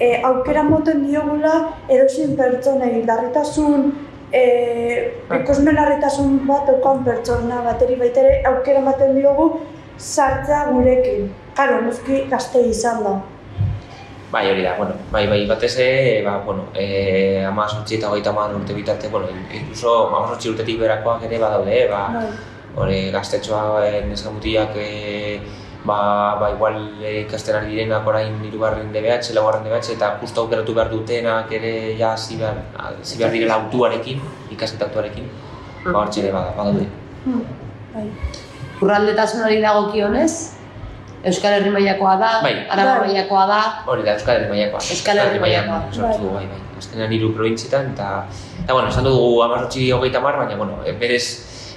L: e, aukera moten diogula edozein pertsonei larritasun, e, ikusmen larritasun bat daukan pertsona bateri baitere aukera ematen diogu sartzea gurekin. Karo, noski gazte izan da.
K: Bai, hori da, bueno, bai, bai, batez ere, ba, bueno, e, ama sortzi eta hogeita hamar urte bitarte, bueno, incluso ama sortzi urtetik berakoak ere badaude, ba,
L: Bai.
K: hori gaztetxoa e, neskamutiak, e, ba, ba, igual e, ikasten ari direnak orain hirugarren DBH, laugarren DBH, eta justo aukeratu behar dutenak ere ja hasi behar, hasi behar direla autuarekin, ikasketa autuarekin, ba, hortxe ere bada- badaude.
L: Bai.
J: Lurraldetasunari dagokionez, Euskal Herri mailakoa da,
K: Bai.
J: Araba
L: Bai.
J: mailakoa da,
K: Hori da, Euskal Herri mailakoa.
J: Euskal Herri mailakoa.
K: Sortu dugu, bai, bai. Azkenean hiru probintzietan, eta, eta bueno, esan dugu amazortzi hogeita mar, baina, bueno, e, berez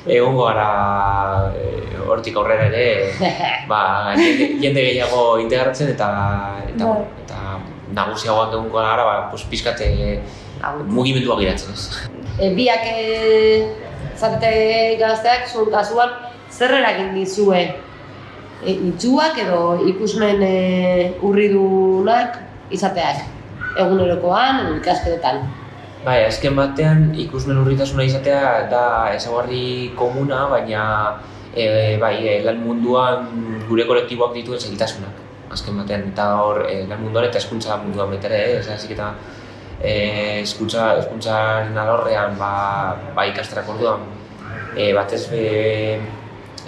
K: egongo gara e, hortik aurrera ere, ba, jende, gehiago integratzen eta, eta,
L: Bai.
K: bueno, eta nagusiagoak egongo gara, ba, pues, pizkate mugimendua giratzen ez.
J: e, biak e, zarete gazteak, zuen kasuan, zer eragin dizue? E, itxuak edo ikusmen e, urridunak izateak, egunerokoan, ikasketetan.
K: Bai, azken batean ikusmen urritasuna izatea da ezaugarri komuna, baina e, bai, e, lan munduan gure kolektiboak dituen zailtasunak. Azken batean, eta hor e, lan munduan eta hezkuntza munduan baita ere, ez ezik eta e, hezkuntza hezkuntzaren alorrean ba, ba ikasterak orduan e, batez be,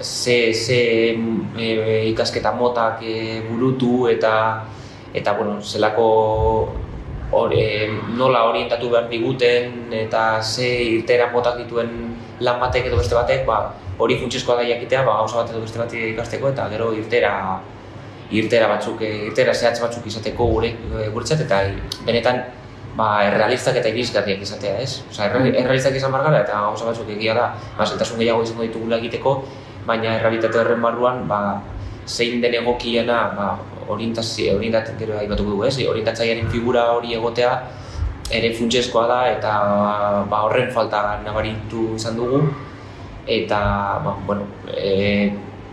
K: ze, ze e, ikasketa motak e, burutu eta eta bueno, zelako hor, e, nola orientatu behar diguten eta ze irtera motak dituen lan batek edo beste batek, ba, hori funtsezkoa da jakitea, ba, gauza bat edo beste bat ikasteko eta gero irtera irtera batzuk, e, irtera zehatz batzuk izateko gure e, guretzat eta benetan ba, errealistak eta irisgarriak izatea, ez? Osea, erre, errealistak izan behar gara eta gauza batzuk egia da, ba, zailtasun gehiago izango ditugula egiteko, baina errealitate horren barruan, ba, zein den egokiena, ba, orientazio, orientatzen gero aipatuko dugu, ez? Orientatzailearen figura hori egotea ere funtsezkoa da eta ba, horren falta nabaritu izan dugu eta ba, bueno, e,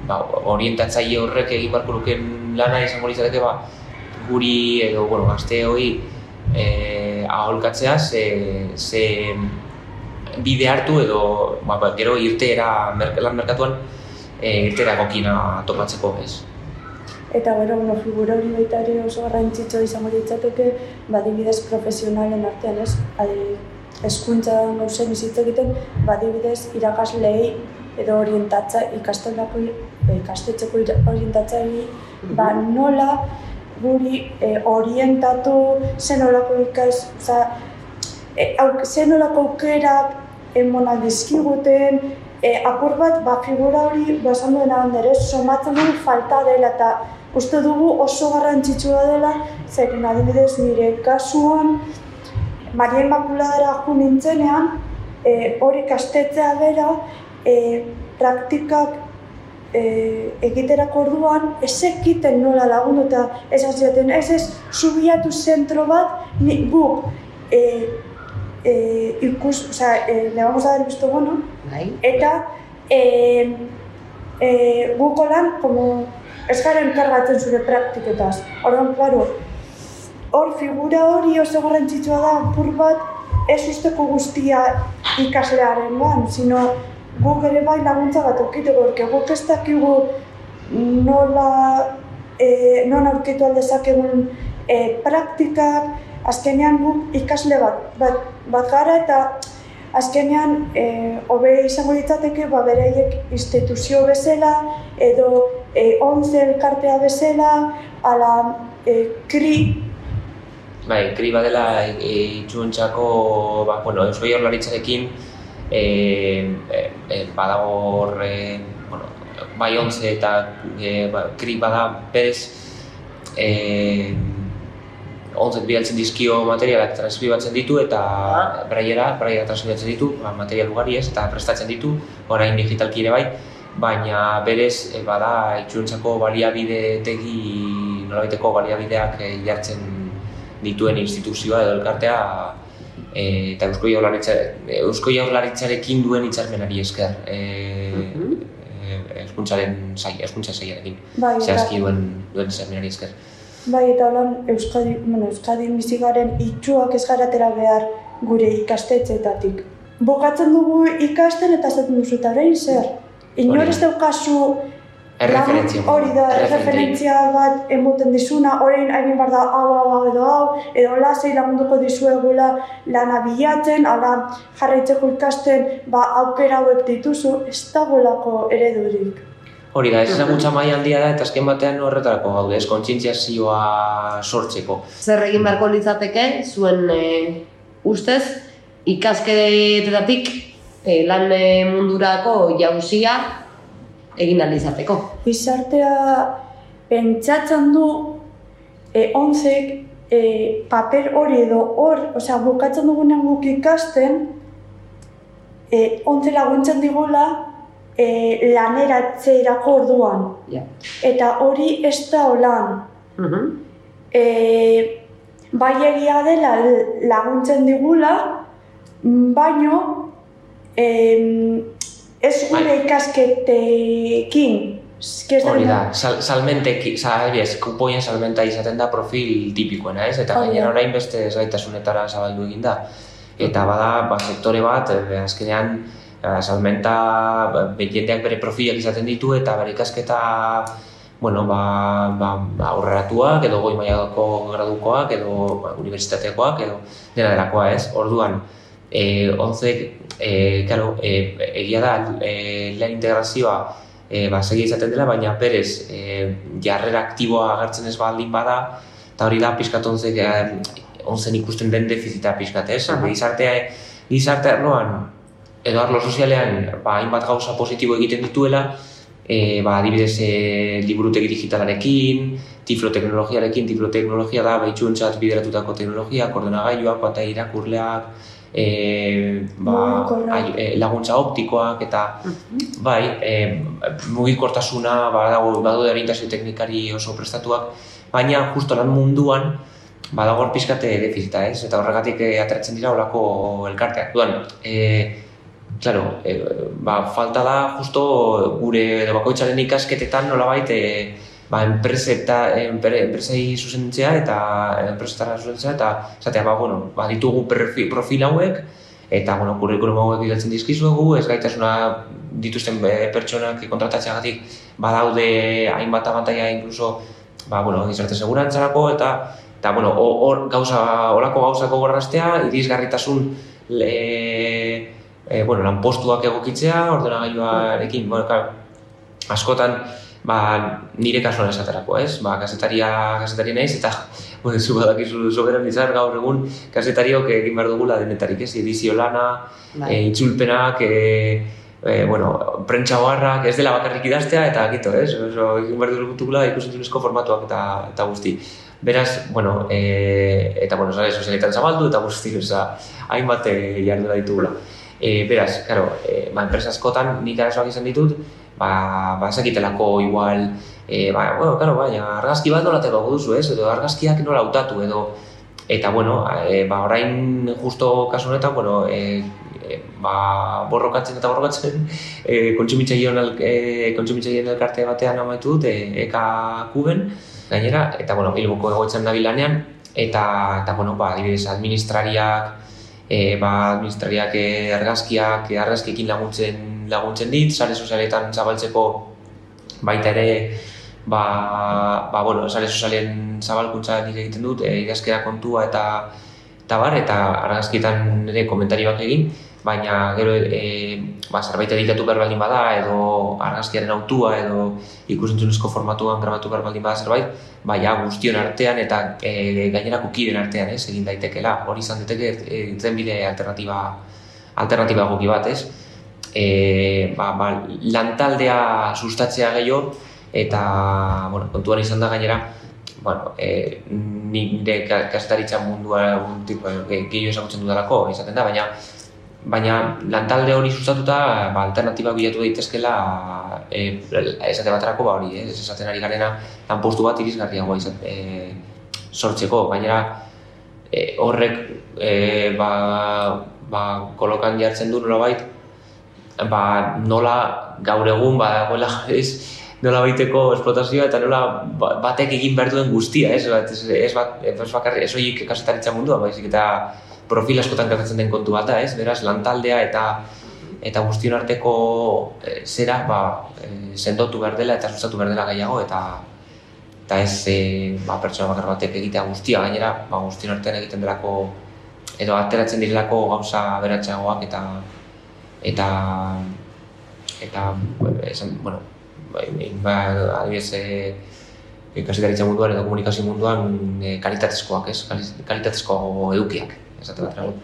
K: ba, orientatzaile horrek egin beharko lukeen lana izango litzateke ba, guri edo bueno, gazte hori e, aholkatzea ze, ze bide hartu edo ba, ba, gero irteera lan merkatuan e, irtera egokina topatzeko ez.
L: Eta gero, bueno, figura hori baita ere oso garrantzitsua izango litzateke, badibidez profesionalen artean, ez? Adi, eskuntza gauzen bizitza egiten, badibidez irakasleei edo orientatza ikastolako ikastetxeko ira- orientatzailei ba nola guri e, orientatu zen nolako ikas, oza, e, auk, zen nolako aukerak emona dizkiguten, e, apur bat, ba, figura hori, ba, esan duena handere, somatzen duen falta dela eta uste dugu oso garrantzitsua dela, zeren adibidez nire kasuan, Maria Immaculadara jo nintzenean, e, hori kastetzea bera, e, praktikak e, egiterako orduan, ez ekiten nola lagundu eta ez zioten, ez ez, subiatu zentro bat, ni, guk, e, e, ikus, oza, e, le vamos a dar visto bueno,
J: Bai.
L: eta e, e, guko lan, como, ez garen kargatzen zure praktiketaz. Orduan, claro, hor figura hori oso garrantzitsua da, apur bat, ez usteko guztia ikaslearen gan, sino guk ere bai laguntza bat aukiteko, porque guk ez dakigu nola, e, non aurkitu aldezakegun e, praktikak, azkenean guk ikasle bat, bat, bat gara eta azkenean e, hobe izango ditzateke ba, beraiek instituzio bezala edo e, onze elkartea bezala, ala e, kri
K: Bai, kri badela e, itxuntxako, ba, bueno, Eusko Jaurlaritzarekin e, e, e, badago hor, e, bueno, bai ontze eta e, ba, kri bada berez e, ontzet bidaltzen dizkio materialak transkribatzen ditu eta braiera, braiera transkribatzen ditu, ba, material ugari ez, eta prestatzen ditu, orain digitalki ere bai, baina berez e, bada itxuentzako baliabide tegi, nolabaiteko baliabideak e, jartzen dituen instituzioa edo elkartea e, eta Eusko Jaurlaritza Eusko Jaurlaritzarekin duen hitzarmenari esker. E, e, eskuntzaren sai, eskuntza saiarekin.
L: Bai,
K: Zehazki duen duen hitzarmenari esker.
L: Bai, eta holan Euskadi, bueno, Euskadin bizi garen itxuak ez garatera behar gure ikastetxeetatik. Bogatzen dugu ikasten eta esaten duzu eta orain zer. Inor ez daukazu
K: Erreferentzia.
L: hori da, referentzia bat emoten dizuna, orain egin behar da hau, hau edo hau, edo lasei lagunduko dizuegula lana bilatzen, ala jarraitzeko ikasten, ba, aukera hauek dituzu, ez dagoelako eredurik.
K: Hori da, ez ezagutza mai handia da eta azken batean horretarako gaude, ez kontzientziazioa sortzeko.
J: Zer egin beharko litzateke, zuen e, ustez, ikasketetatik e, lan e, mundurako jauzia egin ahal izateko.
L: Gizartea pentsatzen du e, onzek e, paper hori edo hor, osea, bukatzen dugunean guk ikasten, e, ontze laguntzen digula e, laneratzerako orduan.
J: Ja.
L: Eta hori ez da holan. e, bai egia dela laguntzen digula, baino em, ez gure ikasketekin. Eske ez
K: Hori da, sal, salmentek, salbiez, kupoien salmenta izaten da profil tipikoena, ez? Eta gainera orain beste ezgaitasunetara zabaldu egin da. Eta bada, ba, sektore bat, eh, azkenean, salmenta, ba, jendeak bere profilak izaten ditu eta bere ikasketa bueno, ba, ba, ba, aurreratuak edo goi mailako gradukoak edo ba, unibertsitateakoak edo dena delakoa ez. Orduan, e, onzek, e, claro, e, egia da, e, lan integrazioa e, ba, segi izaten dela, baina berez e, jarrera aktiboa agertzen ez baldin bada, eta hori da pixkat onzek, e, onzen ikusten den defizita pixkat, ez? Gizartea, gizarte arloan, edo arlo sozialean, ba, hainbat gauza positibo egiten dituela, e, ba, adibidez e, liburutegi digitalarekin, tifloteknologiarekin, tifloteknologia da behitxuentzat bideratutako teknologia, ordenagailuak, panta irakurleak, e, ba, ai- e, laguntza optikoak eta bai, e, mugikortasuna badago badaude orientazio teknikari oso prestatuak, baina justo lan munduan badago hor pixkate defizita, ez? Eta horregatik e, ateratzen dira olako elkarteak. Duan, e, Claro, e, ba, falta da justo gure bakoitzaren ikasketetan nolabait e, ba, enpreseta, enpre, enpresei zuzentzea eta enpresetara zuzentzea eta esatea, ba, bueno, ba, ditugu perfil, profil hauek eta bueno, kurrikulum hauek bidaltzen dizkizuegu, ez gaitasuna dituzten e, pertsonak kontratatzeagatik badaude hainbat abantaia incluso ba, bueno, gizarte segurantzarako eta eta bueno, hor gauza, olako gauzako gorraztea, irisgarritasun le, e, bueno, lanpostuak egokitzea, ordenagailuarekin, bueno, claro, askotan ba, nire kasuan esaterako, ez? Ba, kasetaria, kasetari naiz, eta bueno, zu badakizu soberan izan gaur egun kasetariok egin behar dugula denetarik, ez? Edizio lana,
J: Bai.
K: e, itzulpenak, e, e, bueno, prentsa oharrak, ez dela bakarrik idaztea, eta gito, ez? Oso, egin behar dugula ikusentzunezko formatuak eta, eta guzti. Beraz, bueno, e, eta bueno, sare sozialetan zabaldu eta guzti, oza, hainbat e, jardura ditugula. E, beraz, claro, e, ba, enpresa askotan nik arazoak izan ditut, ba, ba ezakitelako igual, e, ba, bueno, claro, baina argazki bat nola tegoko duzu, ez? Edo argazkiak nola hautatu, edo, eta bueno, e, ba, orain justo kasu honetan, bueno, e, ba, borrokatzen eta borrokatzen, e, kontsumitzaileon el, e, elkarte batean amaitu dut, e, eka kuben, gainera, eta bueno, Bilboko egoitzen nabil lanean, eta, eta bueno, ba, adibidez, administrariak, e, ba, administrariak e, argazkiak, e, argazkiekin laguntzen, laguntzen dit, sare sozialetan zabaltzeko baita ere, ba, ba bueno, sare sozialen zabalkuntza nik egiten dut, e, idazkera kontua eta eta bar, eta argazkietan ere komentarioak egin, baina gero e, ba, zerbait editatu behar baldin bada, edo argazkiaren autua, edo ikusentzunezko formatuan grabatu behar baldin bada zerbait, ba, ja, guztion artean eta e, gainerako kiden artean, ez, egin daitekela. Hori izan daiteke e, bide alternatiba, alternatiba egoki bat, ez. E, ba, ba, lantaldea sustatzea gehiago, eta, bueno, kontuan izan da gainera, bueno, e, nire kazetaritza mundua e, gehiago ezagutzen dudalako, izaten da, baina baina lantalde hori sustatuta ba, alternatiba bilatu daitezkela e, esate baterako ba hori, eh, esaten ari garena lanpostu bat irisgarriagoa izan e, sortzeko, gainera e, horrek e, ba, ba, kolokan jartzen du nolabait ba, nola gaur egun badagoela ez, nola baiteko esplotazioa eta nola ba, batek egin behar duen guztia, ez, ez, ez, bat, ez bakarri, ez horiek kasetaritza mundua, baizik eta profil askotan gertatzen den kontu bat da, ez, beraz, lantaldea eta eta guztion arteko e, zera ba, e, sendotu behar dela eta sustatu behar dela gehiago eta eta ez e, ba, pertsona bakar batek egitea guztia. Gainera ba, guztion artean egiten delako edo ateratzen direlako gauza beratxeagoak eta eta eta esan, bueno, ba, ba, adibidez, e, kasetaritza munduan edo komunikazio munduan e, kalitatezkoak, ez? Kalitatezko edukiak, esate bat rago.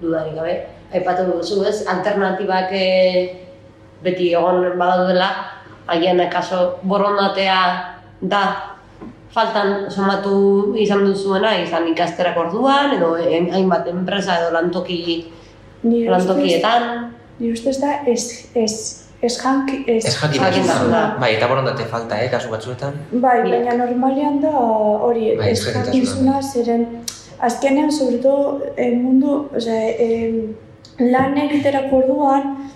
M: Dudarik gabe, aipatu duzu ez, alternatibak e, beti egon badaudela, agian kaso borondatea da faltan somatu izan duzuena, izan ikasterak orduan, edo hainbat enpresa edo lantoki lantokietan.
L: Ni ustez da, ez, ez Ez janki, ez,
K: ez jakintasuna. Bai, eta borondate falta, eh, kasu batzuetan.
L: Bai, baina normalean da hori
K: bai,
L: ez jakintasuna, zeren azkenean, sobre todo, el mundu, o sea, eh, lan egiterako orduan,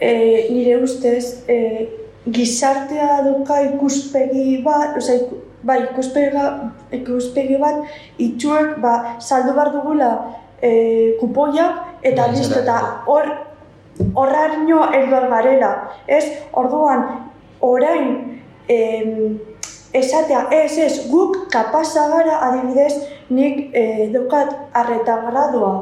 L: eh, nire ustez, eh, gizartea duka ikuspegi bat, o sea, bai, ikuspegi, ikuspegi bat, itxuek, ba, saldu behar dugula eh, kupoia, eta
K: Bai,
L: listo, eta hor, horraino helduak garela. Ez, orduan, orain, em, esatea, ez, ez, guk kapasa gara, adibidez, nik eh, daukat arreta gradua,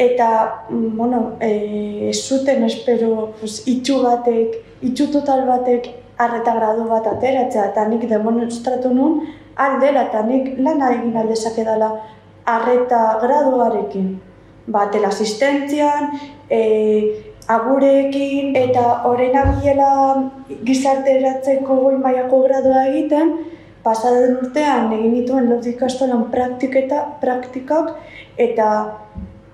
L: eta, mm, bueno, ez zuten espero pues, itxu batek, itxu total batek arreta gradu bat ateratzea, eta nik demonstratu nun, aldela, eta nik lan egin aldezak edala arreta graduarekin. Ba, teleasistentzian, e, agurekin eta orain abiela gizarteratzeko goi mailako gradua egiten, pasaden urtean egin dituen lot ikastolan praktiketa, praktikak eta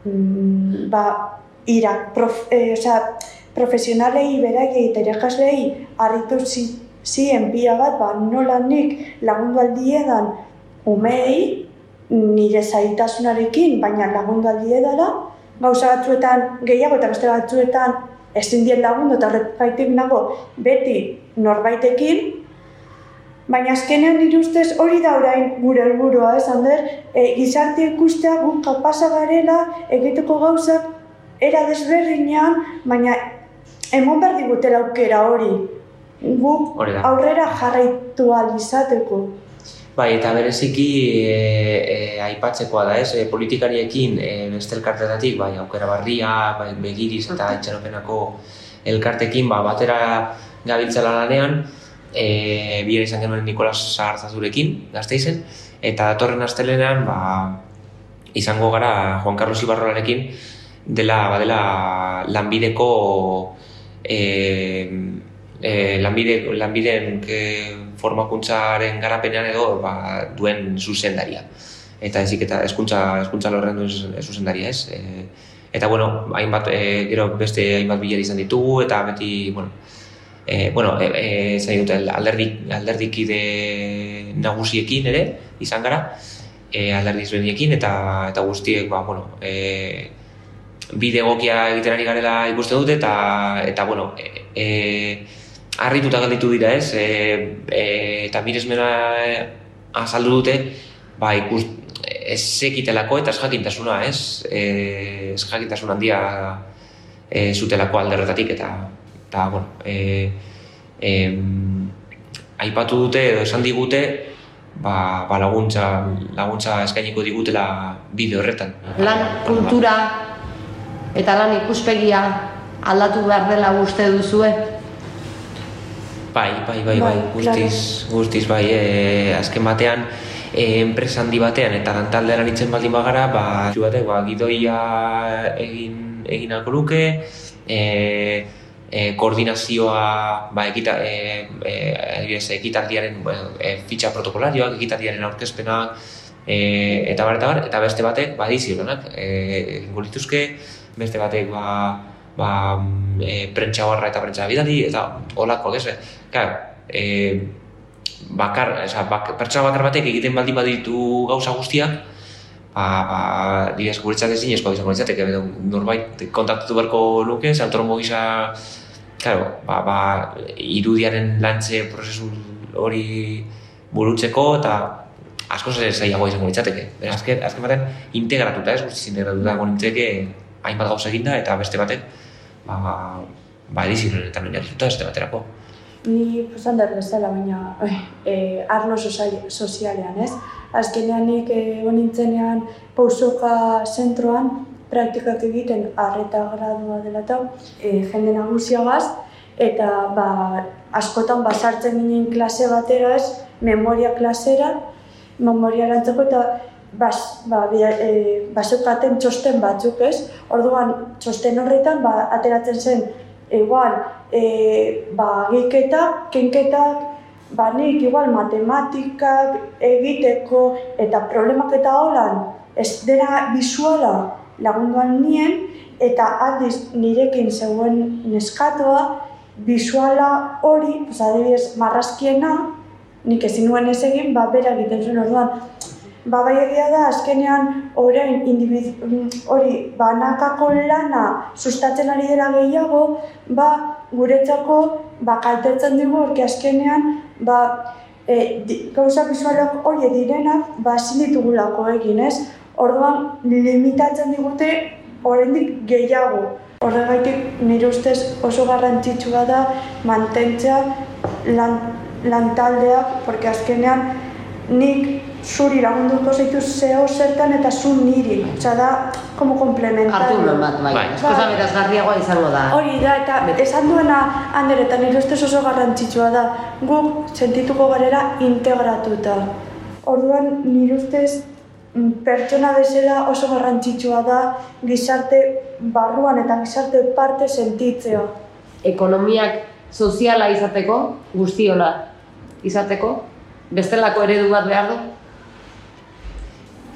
L: mm, ba, ira, prof, e, oza, profesionalei beraiei eta irakaslei harritu zi, zien pila bat, ba, nola nik lagundu aldiedan umei, nire zaitasunarekin, baina lagundu aldiedala, gauza batzuetan gehiago eta beste batzuetan ezin dien lagundu eta horretzaitik nago beti norbaitekin, baina azkenean nire ustez hori da orain gure helburua, ez, Ander? E, gizarte ikustea guk kapasa garela egiteko gauzak era desberdinean, baina emon behar digutela aukera hori. Guk aurrera jarraitu ahal izateko.
K: Bai, eta bereziki e, e, aipatzekoa da ez, e, politikariekin e, beste elkartetatik, bai, aukera barria, bai, begiriz eta itxaropenako elkartekin, ba, batera gabiltzala lanean, e, bihar izan genuen Nikolas Zahartzazurekin, gazteizen, eta datorren astelenean, ba, izango gara Juan Carlos Ibarrolarekin, dela, badela lanbideko e, e, lanbide, lanbideen e, formakuntzaren garapenean edo ba, duen zuzendaria. Eta ezik eta eskuntza, eskuntza lorren duen zuzendaria ez. E, eta bueno, hainbat, e, gero beste hainbat biler izan ditugu eta beti, bueno, e, bueno, e, e, dute alderdik, alderdikide nagusiekin ere izan gara, e, alderdi ezberdinekin eta eta guztiek, ba, bueno, e, bide egokia egiten ari garela ikusten dute eta eta bueno, e, e, harrituta galditu dira, ez? E, e, eta miresmena azaldu dute, ba, ikus, ez sekitelako eta ez jakintasuna, ez? E, ez jakintasun handia e, zutelako alderretatik eta, eta bueno, e, e, aipatu dute edo esan digute ba, ba laguntza, laguntza eskainiko digutela bideo horretan.
M: Lan kultura eta lan ikuspegia aldatu behar dela uste duzue?
K: Bai, bai, bai, bai,
M: Bai,
K: guztiz, guztiz, bai, e, azken batean, e, enpresa handi batean eta lantaldean aritzen baldin bagara, ba, batek, ba, gidoia egin, egin alko luke, e, e, koordinazioa, ba, ekita, e, e, adibidez, ekitaldiaren, e, fitxa protokolarioak, ekitaldiaren aurkezpenak, e, eta bar, eta bar, eta beste batek, ba, dizionak, e, egingo lituzke, beste batek, ba, ba, e, prentsa barra eta prentsa bidali, eta holakoak ez, Claro, e, bakar, oza, bak, pertsona bakar batek egiten baldin baditu gauza guztiak, ba, ba, dibes, guretzat ez dinezko izango litzateke, norbait kontaktatu beharko luke, ze autonomo gisa, claro, ba, ba, irudiaren lantze prozesu hori burutzeko, eta asko zer zailagoa izango litzateke. Beraz, azken, azken baten integratuta ez, guztiz integratuta egon nintzeke hainbat gauza eginda, eta beste batek, ba, ba, ba edizionetan oinarrituta, beste baterako.
L: Ni esan dut bezala, baina e, arlo sozialean, ez? Azkenean nik egon nintzenean pausoka zentroan praktikak egiten arreta gradua dela eta e, jende nagusiagaz, eta ba, askotan basartzen ginen klase batera ez, memoria klasera, memoria erantzeko eta bas, ba, bia, e, baseukaten txosten batzuk ez, orduan txosten horretan ba, ateratzen zen igual, e, ba, giketak, kenketak, ba, nik igual matematikak egiteko eta problemak eta holan ez dena bisuala lagunduan nien eta aldiz nirekin zegoen neskatoa bisuala hori, pues, adibidez, marrazkiena, nik ezin nuen ez egin, ba, bera egiten zuen orduan. Ba, bai egia da, azkenean orain individu, hori banakako lana sustatzen ari dela gehiago, ba, guretzako ba, kaltetzen digu, orki azkenean, ba, e, di, gauza bisualak hori direnak, ba, ezin ditugulako egin, ez? Orduan, limitatzen digute oraindik gehiago. Horregaitik nire ustez oso garrantzitsua da mantentzea lan, lantaldeak, porque azkenean nik zuri lagunduko zaitu zeo zertan eta zu niri. Osea da, como complementario.
M: Hartu eman bat, bai.
L: Bai.
M: Askoz aberazgarriagoa izango da.
L: Hori da, eta esan duena Ander eta nire ustez oso garrantzitsua da. Guk sentituko garera integratuta. Orduan nire ustez mm, pertsona bezala oso garrantzitsua da gizarte barruan eta gizarte parte sentitzea.
M: Ekonomiak soziala izateko, guztiona izateko, bestelako eredu bat behar du?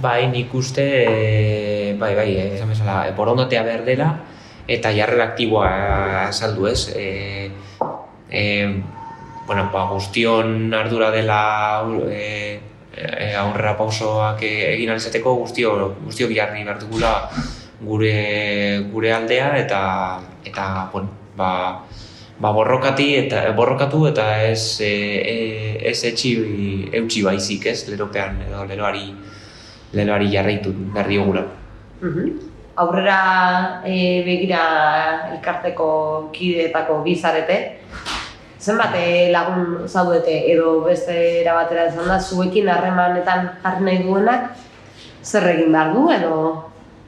K: Bai, nik uste, e, bai, bai, eh, esan bezala, e, borondatea behar dela, eta jarrera aktiboa azaldu ez. E, e, bueno, ba, guztion ardura dela e, e, aurrera pausoak egin alizateko guztio, guztio jarri behar dugula gure, gure aldea, eta, eta bueno, ba, ba borrokati eta borrokatu eta ez e, e, ez etxi eutxi baizik, ez, leropean edo leroari leloari jarraitu behar diogula.
M: Mhm. Aurrera e, begira elkarteko kideetako bizarete, zenbat e, lagun zaudete edo beste era batera esan da, zuekin harremanetan jarri nahi duenak, zer egin behar du edo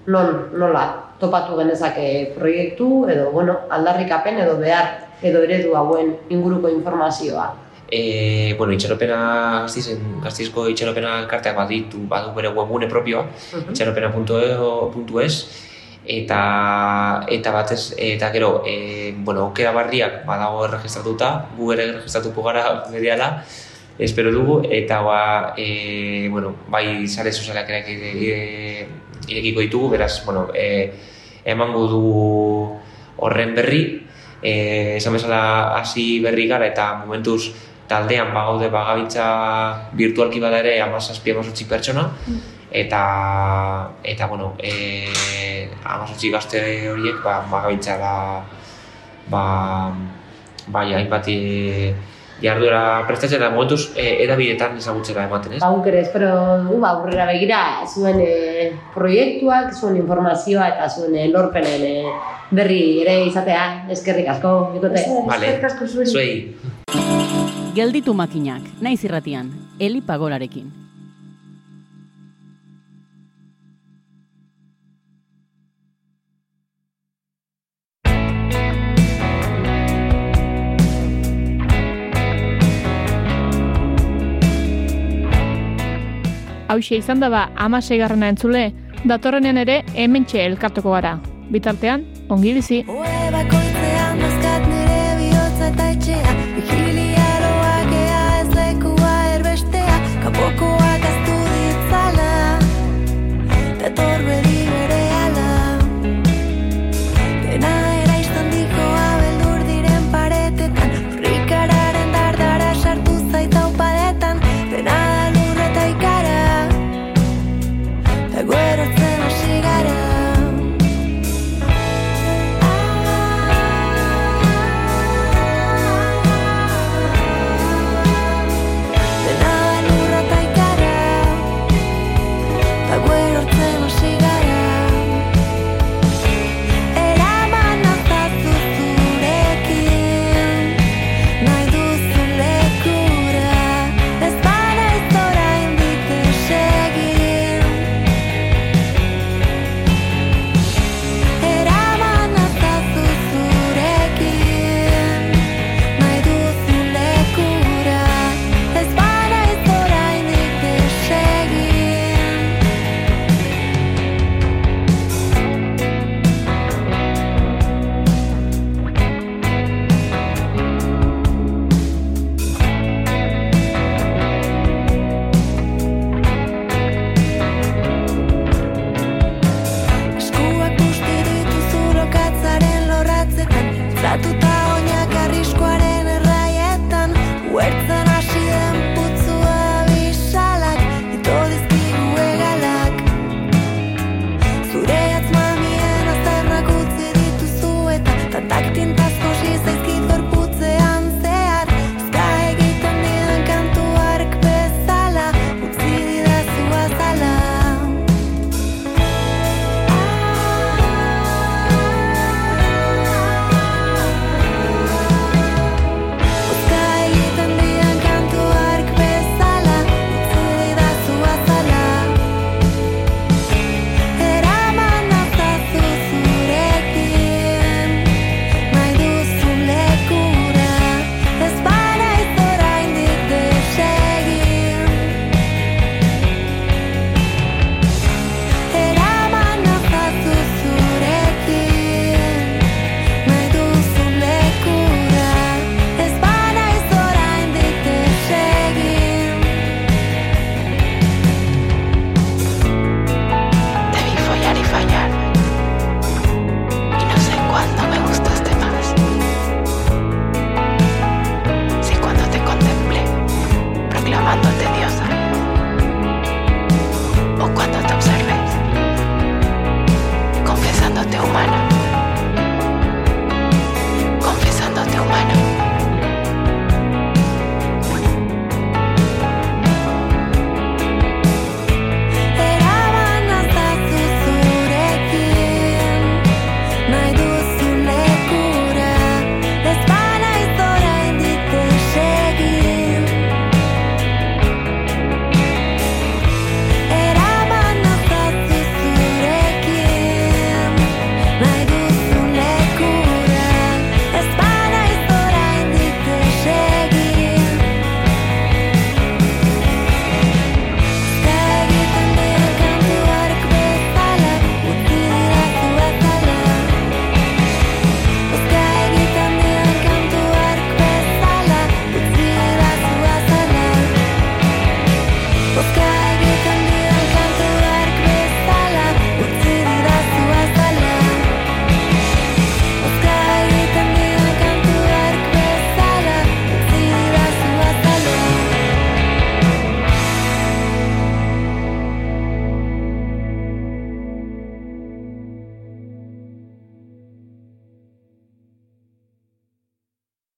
M: non, nola topatu genezake proiektu edo bueno, aldarrikapen edo behar edo eredu hauen inguruko informazioa.
K: E, bueno, itxaropena gaztizen, gaztizko itxaropena elkarteak baditu, badu bere webgune propioa, itxaropena.es, eta eta batez eta gero e, bueno, aukera barriak badago erregistratuta, gu ere erregistratuko gara berehala, espero dugu. Eta ba, e, bueno, bai sare sozialak ere e, irekiko ditugu, beraz, bueno, e, emango dugu horren berri, e, esan bezala hasi berri gara eta momentuz taldean bagaude bagabitza virtualki bada ere 17 18 pertsona eta eta bueno, eh 18 gazte horiek ba bagabiltza da ba bai hainbat e, jarduera prestatzen eta momentuz e, edabidetan ezagutzera ematen, ez?
M: Ba, guk ere, espero du, ba, aurrera begira, zuen e, proiektuak, zuen informazioa eta zuen e, lorpenen e, berri ere izatea, eskerrik asko, bikote.
K: Vale, zuei.
N: Gelditu makinak, naiz irratian, Eli Pagolarekin.
F: Hauxe izan da ba, amasei garrana entzule, datorrenean ere hementxe elkartuko gara. Bitartean, ongi bizi.
I: 不过。